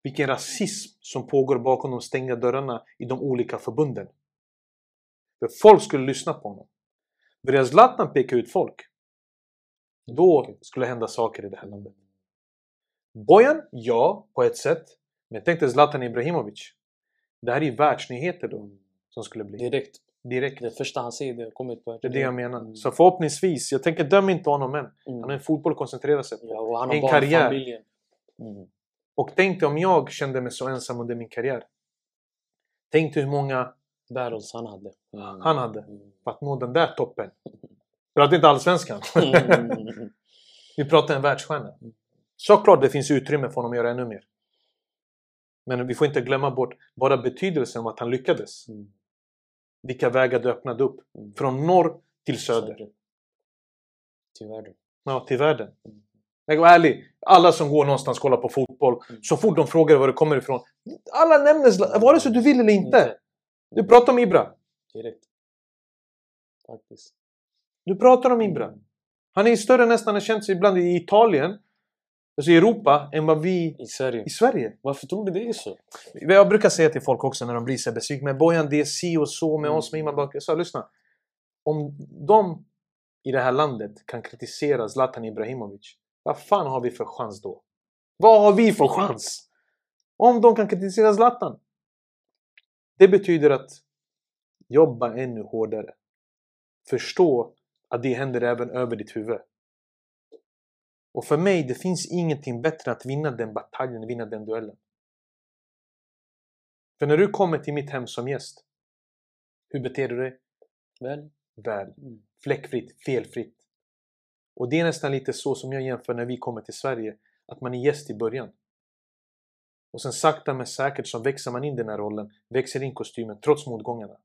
vilken rasism som pågår bakom de stängda dörrarna i de olika förbunden. För folk skulle lyssna på honom. Börjar Zlatan peka ut folk, då skulle det hända saker i det här landet. Bojan, ja, på ett sätt. Men tänk dig Zlatan Ibrahimovic. Det här är ju världsnyheter då, Mm. som skulle bli. Direkt. Direkt. Det första han säger, det kommer ut på Det är det jag menar. Mm. Så förhoppningsvis, jag tänker döm inte honom än. Mm. Han har en fotboll att koncentrera sig på. Ja, och han har en barn, karriär. familjen. Mm. Och tänk dig om jag kände mig så ensam under min karriär. Tänk dig hur många Battles han hade. Mm. han hade för att nå den där toppen. Pratar inte allsvenskan. Mm. Vi pratar en världsstjärna. Såklart det finns utrymme för honom att göra ännu mer. Men vi får inte glömma bort bara betydelsen av att han lyckades. Mm. Vilka vägar det öppnade upp. Mm. Från norr till söder. Till världen. Ja, till världen. Mm. Jag går ärlig. Alla som går någonstans och kollar på fotboll. Mm. Så fort de frågar var det kommer ifrån. Alla nämner vare sig du vill eller inte. Du pratar om Ibra. Direkt. Faktiskt. Du pratar om Ibra. Han är större nästan, känt sig ibland i Italien, alltså i Europa, än vad vi I Sverige. i Sverige. Varför tror du det är så? Jag brukar säga till folk också när de blir så besvikna. Men Bojan, det är si och så med Mm. oss med invandrarbakgrund. Jag sa, lyssna. Om de i det här landet kan kritisera Zlatan Ibrahimovic Vad fan har vi för chans då? Vad har vi för chans? Om de kan kritisera Zlatan. Det betyder att jobba ännu hårdare. Förstå att det händer även över ditt huvud. Och för mig, det finns ingenting bättre än att vinna den bataljen, vinna den duellen. För när du kommer till mitt hem som gäst, hur beter du dig? Väl? Väl. Mm. Fläckfritt, felfritt. Och det är nästan lite så som jag jämför när vi kommer till Sverige. Att man är gäst i början. Och sen sakta men säkert så växer man in den här rollen, växer in kostymen trots motgångarna.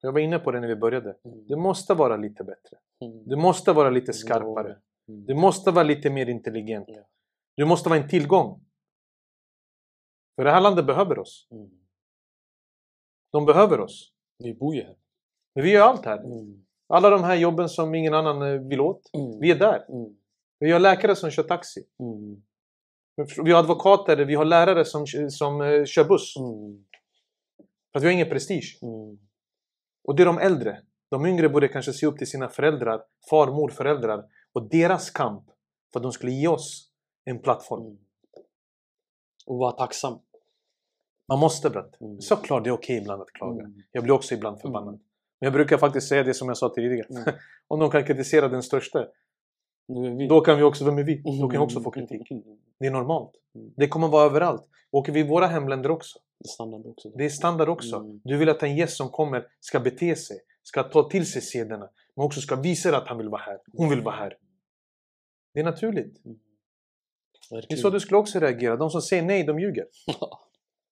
Jag var inne på det när vi började. Mm. Du måste vara lite bättre. Mm. Du måste vara lite skarpare. Mm. Du måste vara lite mer intelligent. Du måste vara en tillgång. För det här landet behöver oss. De behöver oss. Vi bor ju här. Men vi gör allt här. Alla de här jobben som ingen annan eh, vill åt. Vi är där. Vi har läkare som kör taxi. Vi har advokater, vi har lärare som, som eh, kör buss. Mm. För att vi har ingen prestige. Mm. Och det är de äldre. De yngre borde kanske se upp till sina föräldrar, far, mor, föräldrar och deras kamp för att de skulle ge oss en plattform. Mm. Och vara tacksam. Man måste bratt. Mm. Såklart det är okej ibland att klaga. Mm. Jag blir också ibland förbannad. Mm. Men jag brukar faktiskt säga det som jag sa tidigare. Mm. Om de kan kritisera den största. Då kan vi också, vem är vi? Då kan vi också få kritik. Mm. Det är normalt. Mm. Det kommer vara överallt. Åker vi i våra hemländer också. Det är standard också. Det är standard också. Mm. Du vill att en gäst som kommer ska bete sig, ska ta till sig sederna, men också ska visa att han vill vara här. Hon vill vara här. Det är naturligt. Mm. Det är Verkligen. så du skulle också reagera. De som säger nej, de ljuger.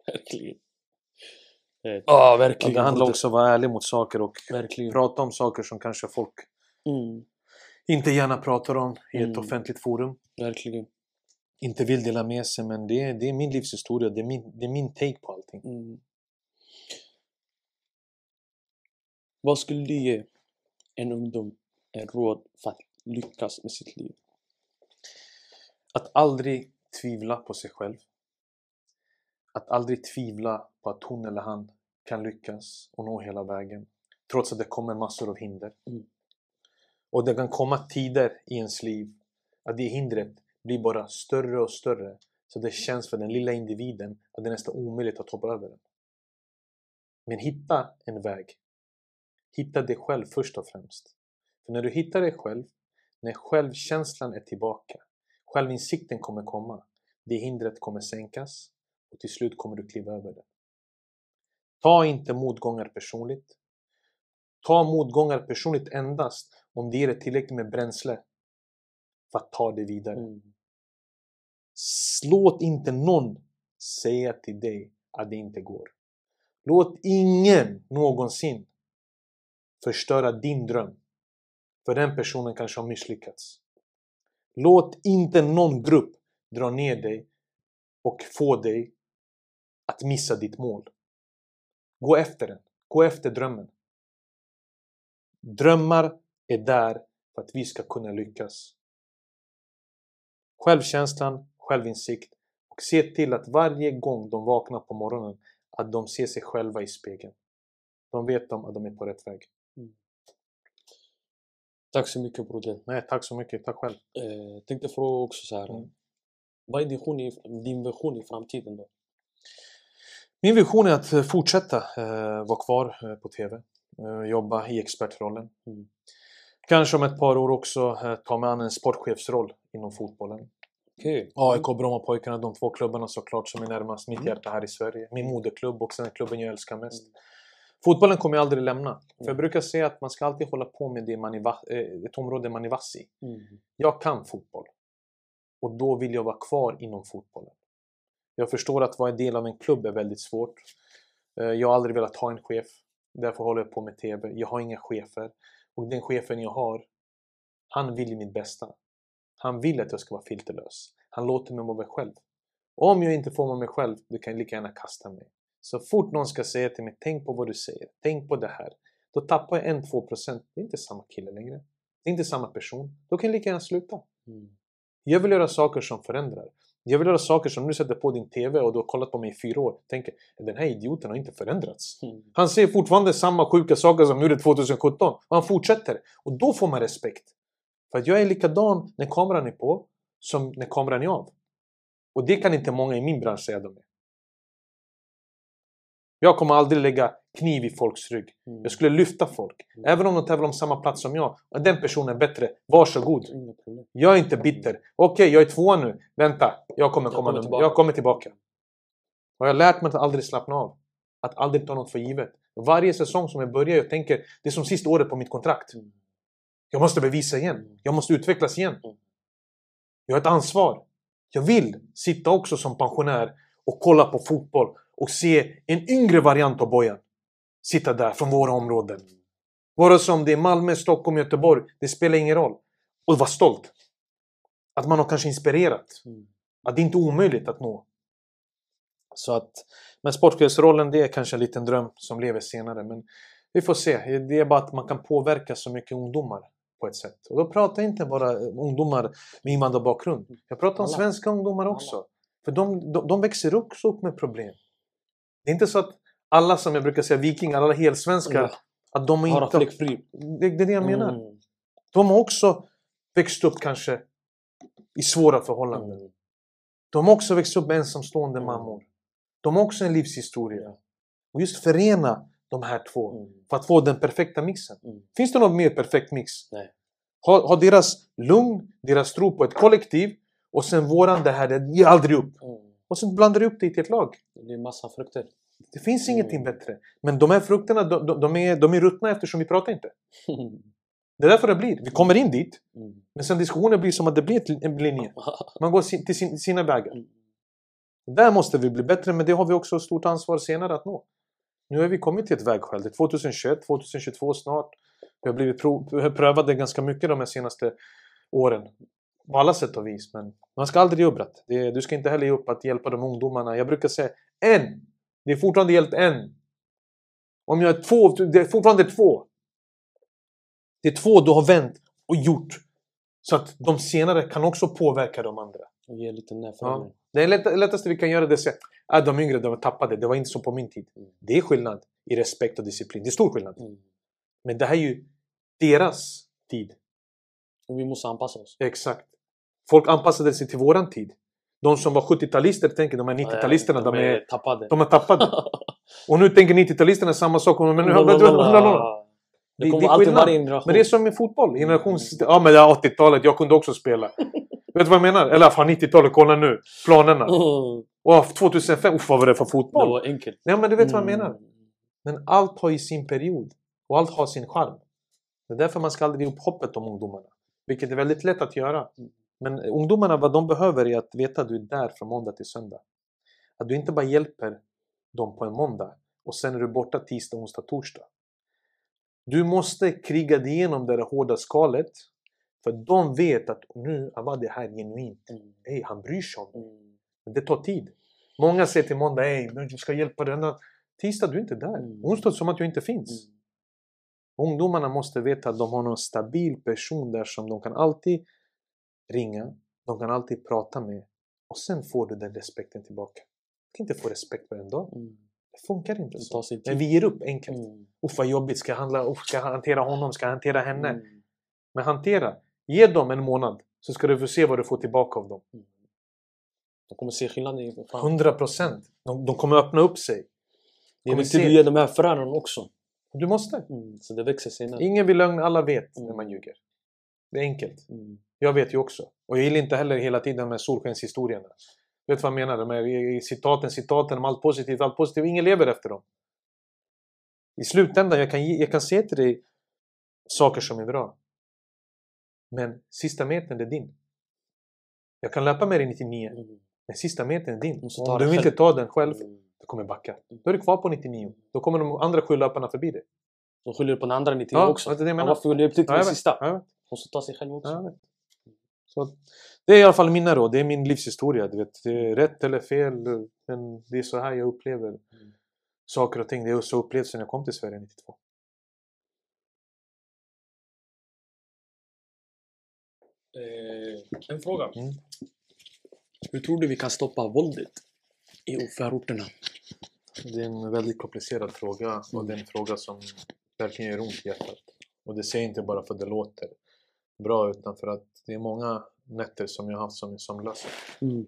verkligen. Eh, Ja, verkligen. Det handlar också om att vara ärlig mot saker och Verkligen. prata om saker som kanske folk Mm. Inte gärna pratar om i ett Mm. offentligt forum. Verkligen. Inte vill dela med sig, men det är, det är min livshistoria. Det är min, det är min take på allting. Mm. Vad skulle du ge en ungdom en råd för att lyckas med sitt liv? Att aldrig tvivla på sig själv. Att aldrig tvivla på att hon eller han kan lyckas och nå hela vägen. Trots att det kommer massor av hinder. Mm. Och det kan komma tider i ens liv att det hindret blir bara större och större. Så det känns för den lilla individen att det är nästan omöjligt att hoppa över den. Men hitta en väg. Hitta dig själv först och främst. För när du hittar dig själv, när självkänslan är tillbaka, självinsikten kommer komma, det hindret kommer sänkas och till slut kommer du kliva över det. Ta inte motgångar personligt. Ta motgångar personligt endast om det ger dig tillräckligt med bränsle för att ta det vidare. Mm. Låt inte någon säga till dig att det inte går. Låt ingen någonsin förstöra din dröm. För den personen kanske har misslyckats. Låt inte någon grupp dra ner dig och få dig att missa ditt mål. Gå efter den. Gå efter drömmen. Drömmar är där för att vi ska kunna lyckas. Självkänslan, självinsikt och se till att varje gång de vaknar på morgonen att de ser sig själva i spegeln. De vet om att de är på rätt väg. Tack så mycket broder. Nej, tack så mycket. Tack själv. Eh, tänkte fråga också så här. Mm. Vad är din vision, i, din vision i framtiden då? Min vision är att eh, fortsätta eh, vara kvar eh, på TV. Eh, jobba i expertrollen. Mm. Kanske om ett par år också eh, ta mig an en sportchefsroll inom fotbollen. Okej. AIK, Brommapojkarna, de två klubbarna såklart som är närmast mitt Mm. hjärta här i Sverige. Min moderklubb och sen klubben jag älskar mest. Mm. Fotbollen kommer jag aldrig lämna. För Mm. jag brukar säga att man ska alltid hålla på med det man är eh, ett område man är vass i. Mm. Jag kan fotboll. Och då vill jag vara kvar inom fotbollen. Jag förstår att vara en del av en klubb är väldigt svårt. Eh, Jag har aldrig velat ha en chef. Därför håller jag på med TV. Jag har inga chefer. Och den chefen jag har, han vill mitt bästa. Han vill att jag ska vara filterlös. Han låter mig vara mig själv. Om jag inte får vara mig själv, då kan lika gärna kasta mig. Så fort någon ska säga till mig, tänk på vad du säger. Tänk på det här. Då tappar jag en, två procent. Det är inte samma kille längre. Det är inte samma person. Då kan jag lika gärna sluta. Mm. Jag vill göra saker som förändrar. Jag vill göra saker som du sätter på din TV och du har kollat på mig i fyra år. Tänker, den här idioten har inte förändrats. Mm. Han säger fortfarande samma sjuka saker som han gjorde 2017. Och han fortsätter. Och då får man respekt. För att jag är likadan när kameran är på som när kameran är av. Och det kan inte många i min bransch säga de är. Jag kommer aldrig lägga kniv i folks rygg. Mm. Jag skulle lyfta folk. Mm. Även om de tävlar om samma plats som jag. Och den personen är bättre. Varsågod. Jag är inte bitter. Okej, jag är tvåa nu. Vänta, jag kommer Jag komma kommer nummer. tillbaka. Jag kommer tillbaka. Och jag har lärt mig att aldrig slappna av. Att aldrig ta något för givet. Varje säsong som jag börjar, jag tänker det är som sista året på mitt kontrakt. Mm. Jag måste bevisa igen. Mm. Jag måste utvecklas igen. Jag har ett ansvar. Jag vill sitta också som pensionär och kolla på fotboll och se en yngre variant av Bojan sitta där från våra områden. Vare sig om det är Malmö, Stockholm, Göteborg. Det spelar ingen roll. Och vara stolt. Att man har kanske inspirerat. Mm. Att det inte är omöjligt att nå. Så att, men sportchefsrollen det är kanske en liten dröm som lever senare. Men vi får se. Det är bara att man kan påverka så mycket ungdomar på ett sätt. Och då pratar jag inte bara ungdomar med invandrarbakgrund. Jag pratar om Alla. svenska ungdomar också. För de, de, de växer också upp med problem. Det är inte så att alla som jag brukar säga vikingar, alla helsvenskar, Ja. att de är inte... fläckfri. Det, det är det jag menar. Mm. De har också växt upp kanske i svåra förhållanden. Mm. De har också växt upp med ensamstående Mm. mammor. De har också en livshistoria. Och just förena de här två Mm. för att få den perfekta mixen. Mm. Finns det någon mer perfekt mix? Nej. Ha, ha deras lugn, deras tro på ett kollektiv och sen våran det här, det ger aldrig upp. Mm. Och sen blandar du upp det i ett lag. Det blir massa frukter. Det finns Mm. ingenting bättre. Men de här frukterna, de, de, de, är, de är ruttna eftersom vi pratar inte. Det är därför det blir. Vi kommer in dit, Mm. men sen diskussionen blir som att det blir en linje. Man går sin, till sin, sina vägar. Mm. Där måste vi bli bättre, men det har vi också stort ansvar senare att nå. Nu har vi kommit till ett vägskäl. Det är 2021, 2022 snart. Vi har blivit prov, prövade ganska mycket de senaste åren. På alla sätt och vis. Men man ska aldrig ge upp. Det, du ska inte heller ge upp att hjälpa de ungdomarna. Jag brukar säga en. Det är fortfarande hjälpt en. Om jag är två, det är fortfarande två. Det är två du har vänt och gjort. Så att de senare kan också påverka de andra. Och ge lite Ja. Det lätt, lättaste vi kan göra det är att säga att de yngre de tappade, det var inte så på min tid. Mm. Det är skillnad i respekt och disciplin. Det är stor skillnad. Mm. Men det här är ju deras tid. Och vi måste anpassa oss. Exakt. Folk anpassade sig till våran tid. De som var 70-talister tänker de här 90-talisterna, de är, tappade. de är tappade. Och nu tänker 90-talisterna samma sak. Men bla, bla, bla. Det- Det det kommer är alltid varje generation. Men det är som med fotboll. Generations... Ja men det är 80-talet, jag kunde också spela. Vet du vad jag menar? Eller fan 90-talet, kolla nu. Planerna. Mm. Och 2005, uff vad var det för Det fotboll? var enkelt. Nej men du vet vad jag Mm. menar. Men allt har ju sin period. Och allt har sin charm. Det är därför man ska aldrig ge upp hoppet om ungdomarna. Vilket är väldigt lätt att göra. Men ungdomarna, vad de behöver är att veta att du är där från måndag till söndag. Att du inte bara hjälper dem på en måndag och sen är du borta tisdag, onsdag, torsdag. Du måste kriga dig igenom det där hårda skalet. För de vet att nu var det här genuint. Mm. Hey, han bryr sig om. Mm. Men det tar tid. Många säger till måndag, hej, du ska hjälpa den. Tisdag, du är inte där. Mm. Onsdag, som att du inte finns. Mm. Ungdomarna måste veta att de har någon stabil person där som de kan alltid ringa, de kan alltid prata med och sen får du den respekten tillbaka. Du kan inte få respekt en dag. Mm. Det funkar inte Det så. Men vi ger upp enkelt. Mm. Uff vad jobbigt, ska jag, handla, uff, ska jag hantera honom, ska jag hantera henne? Mm. Men hantera. Ge dem en månad så ska du få se vad du får tillbaka av dem. De kommer se skillnaden i... Fan. 100 procent. De, de kommer öppna upp sig. Det kommer se- att ge de här fröna också. Du måste. Mm. Så det växer senare. Ingen vill lögn, alla vet när Mm. man ljuger. Det är enkelt. Mm. Jag vet ju också. Och jag gillar inte heller hela tiden de här solskenshistorierna. Vet du vad jag menar? De här citaten, citaten om allt positivt, allt positivt. Ingen lever efter dem. I slutändan, jag kan, jag kan se till dig saker som är bra. Men sista metern, är din. Jag kan löpa med dig 99. Mm. Men sista metern är din. Om du inte tar den själv, Mm. du kommer backa. Då är du kvar på 99. Då kommer de andra sju löparna förbi dig. De skyller på den andra 90 Ja, också. det är det jag Ja, menar. varför vill du upp till Ja, den sista? Jag vet. Måste ta sig själv också. Ja, jag. Så att det är i alla fall mina råd. Det är min livshistoria. Du vet. Det är rätt eller fel. Men det är så här jag upplever Mm. saker och ting. Det är så upplevt sedan jag kom till Sverige 92. Eh, en fråga. Mm. Hur tror du vi kan stoppa våldet i förorterna? Det är en väldigt komplicerad fråga och det är en fråga som verkligen gör ont i hjärtat. Och det säger jag inte bara för det låter. Bra utan för att det är många nätter som jag har haft som är sömnlösa. Mm.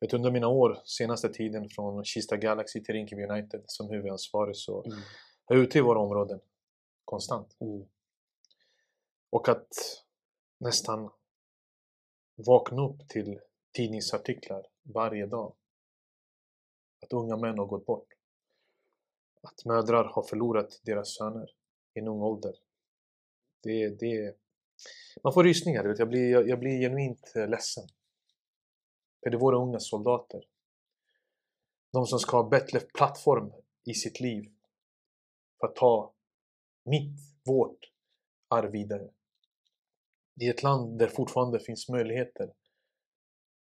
Vet, under mina år, senaste tiden från Kista Galaxy till Rinkeby United som huvudansvarig så Mm. jag är ute i våra områden konstant. Mm. Och att nästan vakna upp till tidningsartiklar varje dag. Att unga män har gått bort. Att mödrar har förlorat deras söner i en ung ålder. Det, det, man får rysningar. Vet. Jag, blir, jag, jag blir genuint eh, ledsen. För det är våra unga soldater. De som ska ha bättre plattform i sitt liv för att ta mitt, vårt arv vidare. I ett land där fortfarande finns möjligheter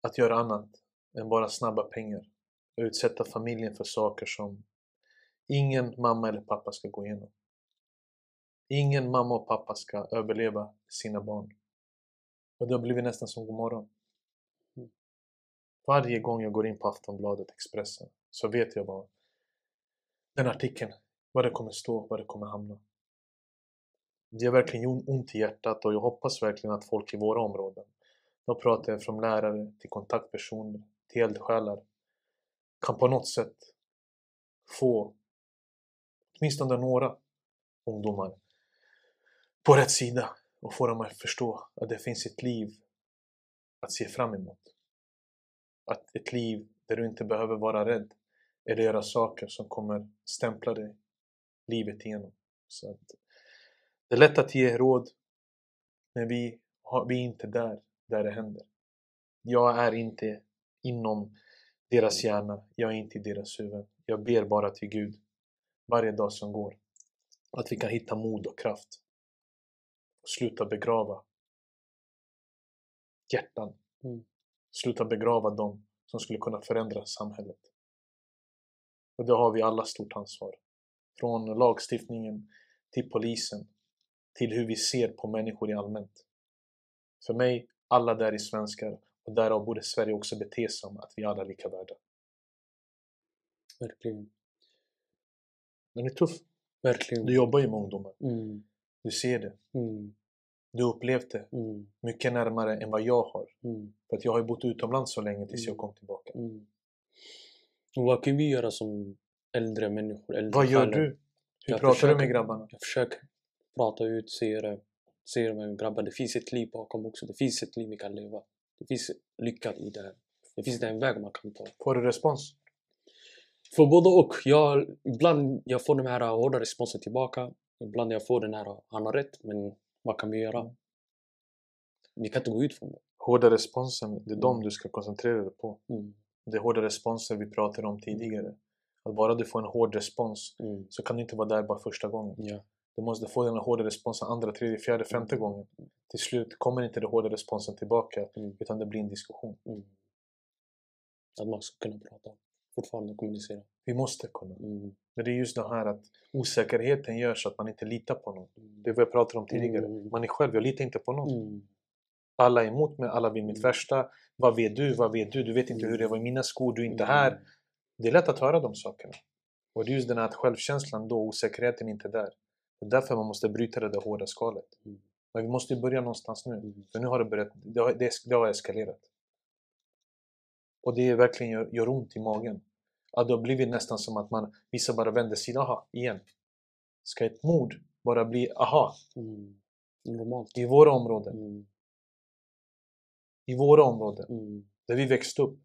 att göra annat än bara snabba pengar och utsätta familjen för saker som ingen mamma eller pappa ska gå igenom. Ingen mamma och pappa ska överleva sina barn. Och det har blivit nästan som godmorgon. Varje gång jag går in på Aftonbladet, Expressen, så vet jag vad den artikeln, vad det kommer stå, vad det kommer hamna. Det gör verkligen ont i hjärtat och jag hoppas verkligen att folk i våra områden, då pratar jag från lärare till kontaktpersoner, till eldsjälar, kan på något sätt få åtminstone några ungdomar på rätt sida och få dem att förstå att det finns ett liv att se fram emot. Att ett liv där du inte behöver vara rädd eller göra saker som kommer stämpla dig livet igenom. Så att det är lätt att ge råd men vi, har, vi är inte där, där det händer. Jag är inte inom deras hjärna, jag är inte i deras huvud. Jag ber bara till Gud varje dag som går att vi kan hitta mod och kraft sluta begrava hjärtan. Mm. Sluta begrava dem som skulle kunna förändra samhället. Och det har vi alla stort ansvar. Från lagstiftningen till polisen till hur vi ser på människor i allmänt. För mig, alla där är svenskar och därav borde Sverige också bete sig som att vi alla är lika värda. Verkligen. Den är tuff. Verkligen. Du jobbar ju med ungdomar. Mm. Du ser det. Mm. Du har upplevt det Mm. mycket närmare än vad jag har. Mm. För att jag har bott utomlands så länge tills jag Mm. kom tillbaka. Mm. Vad kan vi göra som äldre människor? Äldre Vad gör du? Hur Jag pratar försöker- du med grabbarna? Jag försöker prata ut, se det. Se med grabbar, det finns ett liv bakom också. Det finns ett liv vi kan leva. Det finns lycka i det här. Det finns en väg man kan ta. Får du respons? För både och. Jag, ibland jag får den här hårda responsen tillbaka. Ibland jag får den här, han har rätt, men vad kan vi göra? Vi kan inte gå ut från det. Hårda responsen, det är de Mm. du ska koncentrera dig på. Mm. Det är hårda responser vi pratade om tidigare. Att bara du får en hård respons Mm. så kan du inte vara där bara första gången. Ja. Du måste få den hårda responsen andra, tredje, fjärde, femte gången. Till slut kommer inte den hårda responsen tillbaka Mm. utan det blir en diskussion. Mm. Att man ska kunna prata. Fortfarande kommunicera. Vi måste kunna. Mm. Men det är just det här att osäkerheten gör så att man inte litar på någon. Mm. Det vad jag pratade om tidigare. Mm. Man är själv, jag litar inte på någon. Mm. Alla är emot mig, alla vill mitt Mm. värsta. Vad vet du? Vad vet du? Du vet inte hur det var i mina skor, du är inte Mm. här. Det är lätt att höra de sakerna. Och det är just den här självkänslan då, osäkerheten inte är där. Det är därför man måste bryta det där hårda skalet. Mm. Men vi måste ju börja någonstans nu. Mm. För nu har det börjat, det har, det, det har eskalerat. Och det är verkligen gör, gör ont i magen. Att det har blivit nästan som att man, vissa bara vänder sig, aha, igen. Ska ett mord bara bli, aha, Mm. Normalt. i våra områden, Mm. i våra områden, Mm. där vi växte upp.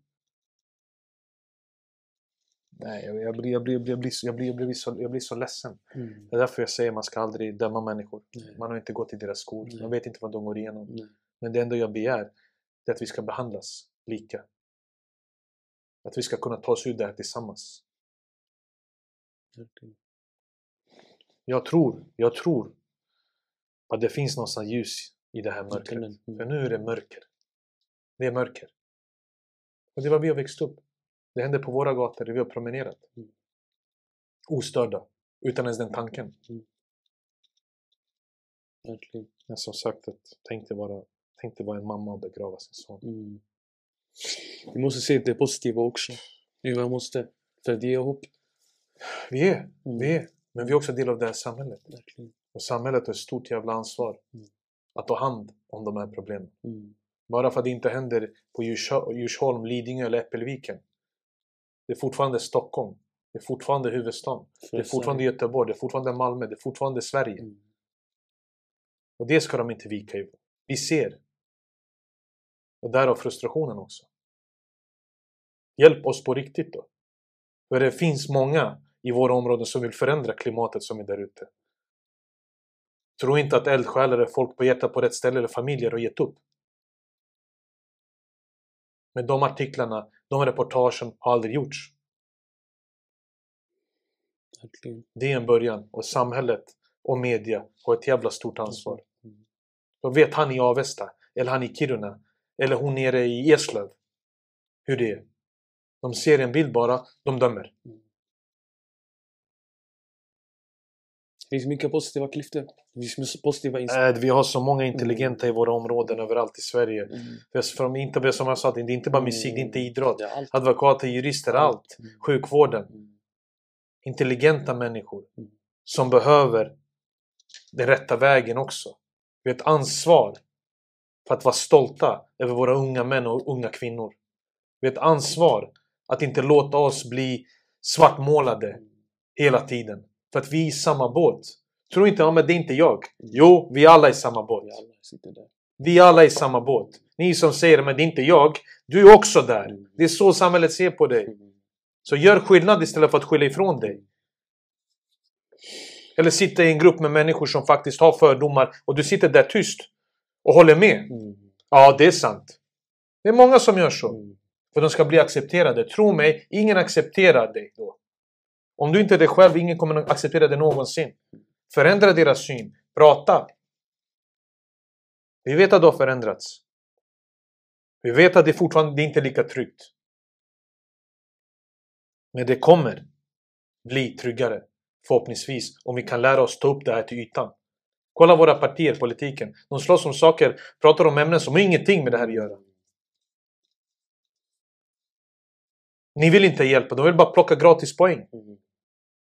Nej, jag, jag, blir, jag, blir, jag, blir, jag, blir, så- jag, blir, jag, blir så, jag blir så ledsen. Mm. Det är därför jag säger att man ska aldrig döma människor. Nej. Man har inte gått i deras skor. Man vet inte vad de går igenom. Nej. Men det enda jag begär är att vi ska behandlas lika. Att vi ska kunna ta oss ur det här tillsammans. Jag tror, jag tror att det finns någonstans ljus i det här mörkret. Mm. För nu är det mörker. Det är mörker. Och det var vi har växt upp. Det hände på våra gator där vi har promenerat. Mm. Ostörda. Utan ens den tanken. Verkligen. Men som sagt, att tänkte vara, tänkte vara en mamma och begrava sin son. Mm. Vi måste se det positiva också. Vi måste. För det ger hopp. Vi är, vi är. Men vi är också del av det här samhället. Verkligen. Och samhället har ett stort jävla ansvar Mm. att ta hand om de här problemen. Mm. Bara för att det inte händer på Djurs- Djursholm, Lidingö eller Äppelviken. Det är fortfarande Stockholm. Det är fortfarande huvudstaden. Det är fortfarande Göteborg. Det är fortfarande Malmö. Det är fortfarande Sverige. Mm. Och det ska de inte vika ifrån. Vi ser. Och därav frustrationen också. Hjälp oss på riktigt då. För det finns många i våra områden som vill förändra klimatet som är där ute. Tro inte att eldsjälar är folk på hjärtat på rätt ställe eller familjer har gett upp. Men de artiklarna, de reportagen har aldrig gjorts. Det är en början och samhället och media har ett jävla stort ansvar. Mm. Då vet han i Avesta, eller han i Kiruna, eller hon nere i Eslöv hur det är. De ser en bild bara, de dömer. Det finns mycket positiva klyftor. Det finns positiva inslag. Äh, vi har så många intelligenta i våra områden överallt i Sverige. Mm. För inte, som jag sa, det är inte bara musik, det är inte idrott. Det är allt. Advokater, jurister, allt. Mm. Sjukvården. Mm. Intelligenta människor Mm. som behöver den rätta vägen också. Vi har ett ansvar för att vara stolta över våra unga män och unga kvinnor. Vi har ett ansvar att inte låta oss bli svartmålade hela tiden. För att vi är i samma båt. Tror inte, ja men det är inte jag. Jo, vi är alla i samma båt. Vi alla är i samma båt. Ni som säger men det är inte jag. Du är också där. Mm. Det är så samhället ser på dig. Mm. Så gör skillnad istället för att skylla ifrån dig. Eller sitta i en grupp med människor som faktiskt har fördomar och du sitter där tyst och håller med. Mm. Ja, det är sant. Det är många som gör så. För de ska bli accepterade. Tro mig, ingen accepterar dig då. Om du inte är dig själv, ingen kommer att acceptera dig någonsin. Förändra deras syn. Prata. Vi vet att det har förändrats. Vi vet att det fortfarande det är inte är lika tryggt. Men det kommer bli tryggare. Förhoppningsvis. Om vi kan lära oss ta upp det här till ytan. Kolla våra partier, politiken. De slåss om saker, pratar om ämnen som har ingenting med det här att göra. Ni vill inte hjälpa, de vill bara plocka gratis poäng. Mm.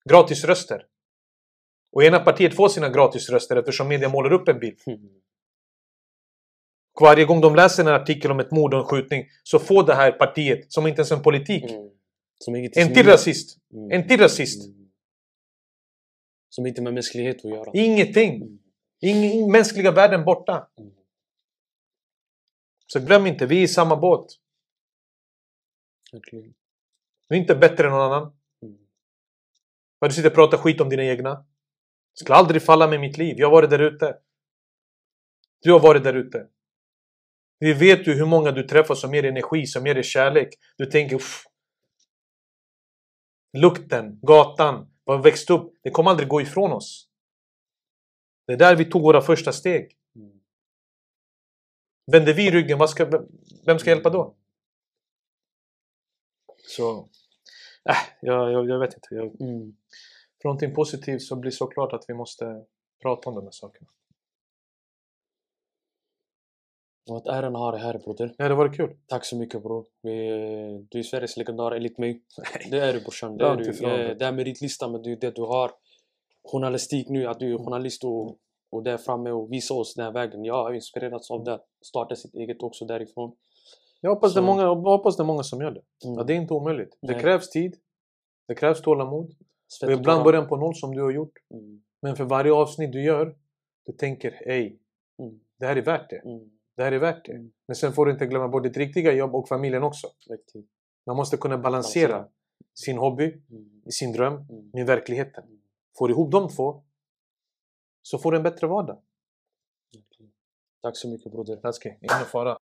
Gratis röster. Och ena partiet får sina gratis röster eftersom media målar upp en bild. Mm. Varje gång de läser en artikel om ett mord och en skjutning så får det här partiet, som inte ens en politik, Mm. Som en till rasist. Mm. En till rasist. Som inte med mänsklighet att göra. Ingenting. Ingen, mänskliga värden borta. Så glöm inte, vi är i samma båt. Verkligen. Du är inte bättre än någon annan. Mm. Vad du sitter och pratar skit om dina egna. Skulle aldrig falla med mitt liv. Jag har varit där ute. Du har varit där ute. Vi vet ju hur många du träffar som ger energi, som ger dig kärlek. Du tänker Uff. Lukten, gatan, var vi växte upp. Det kommer aldrig gå ifrån oss. Det är där vi tog våra första steg. Mm. Vänder vi ryggen, vad ska, vem ska hjälpa då? Så... Äh, jag, jag, jag vet inte. Jag, Mm. för någonting positivt så blir det såklart att vi måste prata om de här sakerna. Och att äran har det här broder. Ja, det var kul. Tack så mycket bror. Du är Sveriges legendar enligt mig. Det är du brorsan. Det är, du. Eh, det. det är meritlistan men det är det du har. Journalistik nu, att du är journalist och, och där framme och visar oss den här vägen. Jag har inspirerats av det. Starta sitt eget också därifrån. Jag hoppas, det är många, jag hoppas det många som gör det. Mm. Ja, det är inte omöjligt. Det Nej. krävs tid. Det krävs tålamod. Svett Och ibland början på noll som du har gjort. Mm. Men för varje avsnitt du gör, du tänker hej, Mm. det här är värt det. Mm. Det här är värt det. Mm. Men sen får du inte glömma bort ditt riktiga jobb och familjen också. Riktigt. Man måste kunna balansera Balansera. sin hobby, Mm. sin dröm med verkligheten. Får du ihop de två så får du en bättre vardag. Tack så mycket broder. Ingen fara.